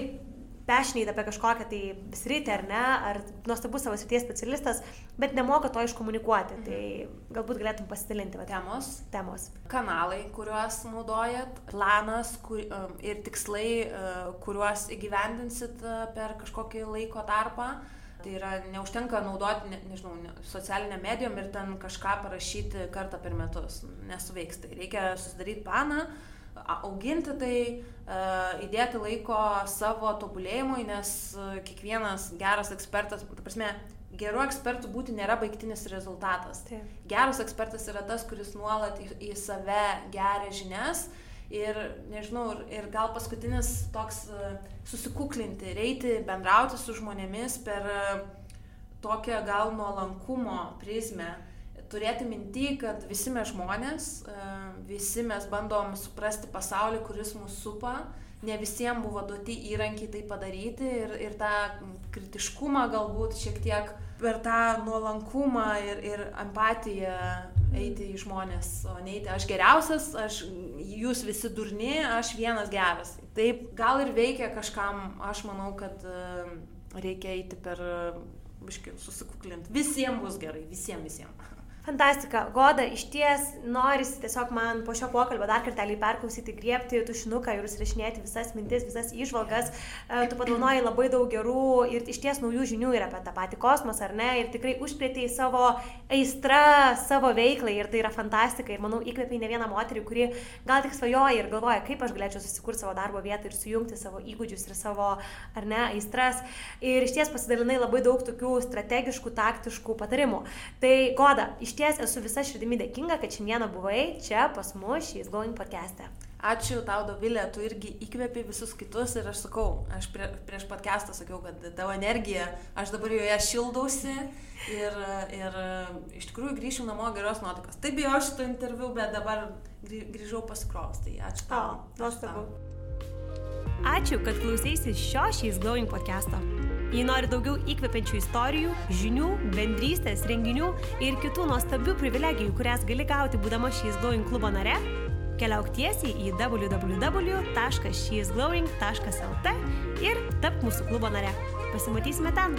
passionate apie kažkokią tai sritį ar ne, ar nuostabus savo srities specialistas, bet nemoka to iškomunikuoti. Mhm. Tai galbūt galėtum pasidalinti. Va, temos. Temos. Kanalai, kuriuos naudojat, planas kur, um, ir tikslai, uh, kuriuos įgyvendinsit uh, per kažkokį laiko tarpą. Tai yra, neužtenka naudoti, ne, nežinau, ne, socialinę medijom ir ten kažką parašyti kartą per metus. Nesuveiks. Tai reikia susidaryti planą, auginti tai, įdėti laiko savo tobulėjimui, nes kiekvienas geras ekspertas, ta prasme, geru ekspertu būti nėra baigtinis rezultatas. Taip. Geras ekspertas yra tas, kuris nuolat į, į save geria žinias ir, nežinau, ir, ir gal paskutinis toks susikuklinti, reiti, bendrauti su žmonėmis per tokią gal nuolankumo prizmę turėti minty, kad visi mes žmonės, e, visi mes bandom suprasti pasaulį, kuris mus supa, ne visiems buvo duoti įrankiai tai padaryti ir, ir tą kritiškumą galbūt šiek tiek per tą nuolankumą ir, ir empatiją eiti į žmonės, o neiti aš geriausias, aš, jūs visi durni, aš vienas geras. Taip, gal ir veikia kažkam, aš manau, kad e, reikia eiti per, biškai, susikuklinti. Visiems bus gerai, visiems, visiems. Fantastika. Goda, iš ties norisi tiesiog man po šio pokalbio dar kartelį perklausyti, griebti tušinuką ir užsirašinėti visas mintis, visas išvalgas. E, tu padovanoji labai daug gerų ir iš ties naujų žinių ir apie tą patį kosmosą, ar ne? Ir tikrai užplėtėjai savo aistrą, savo veiklą ir tai yra fantastika. Ir manau, įkvėpiai ne vieną moterį, kuri gal tik svajoja ir galvoja, kaip aš galėčiau susikurti savo darbo vietą ir sujungti savo įgūdžius ir savo, ar ne, aistras. Ir iš ties pasidalinai labai daug tokių strategiškų, taktiškų patarimų. Tai Goda, iš ties esu visa širdimi dėkinga, kad šiandieną buvai čia pas mus šiais Going podcast'e. Ačiū tau, Dovilė, tu irgi įkvėpi visus kitus ir aš sakau, aš prie, prieš podcastą sakiau, kad tavo energija, aš dabar joje šildausi ir, ir iš tikrųjų grįšiu namo geros nuotaikos. Taip bijau šito interviu, bet dabar grįžau pasikrovus, tai ačiū tau. Nuostabu. Ačiū, kad klausėsi šio šiais Glowing podcast'o. Jei nori daugiau įkvepiančių istorijų, žinių, bendrystės, renginių ir kitų nuostabių privilegijų, kurias gali gauti būdama šiais Glowing klubo nare, keliauk tiesiai į www.sheisglowing.lt ir tap mūsų klubo nare. Pasimatysime ten.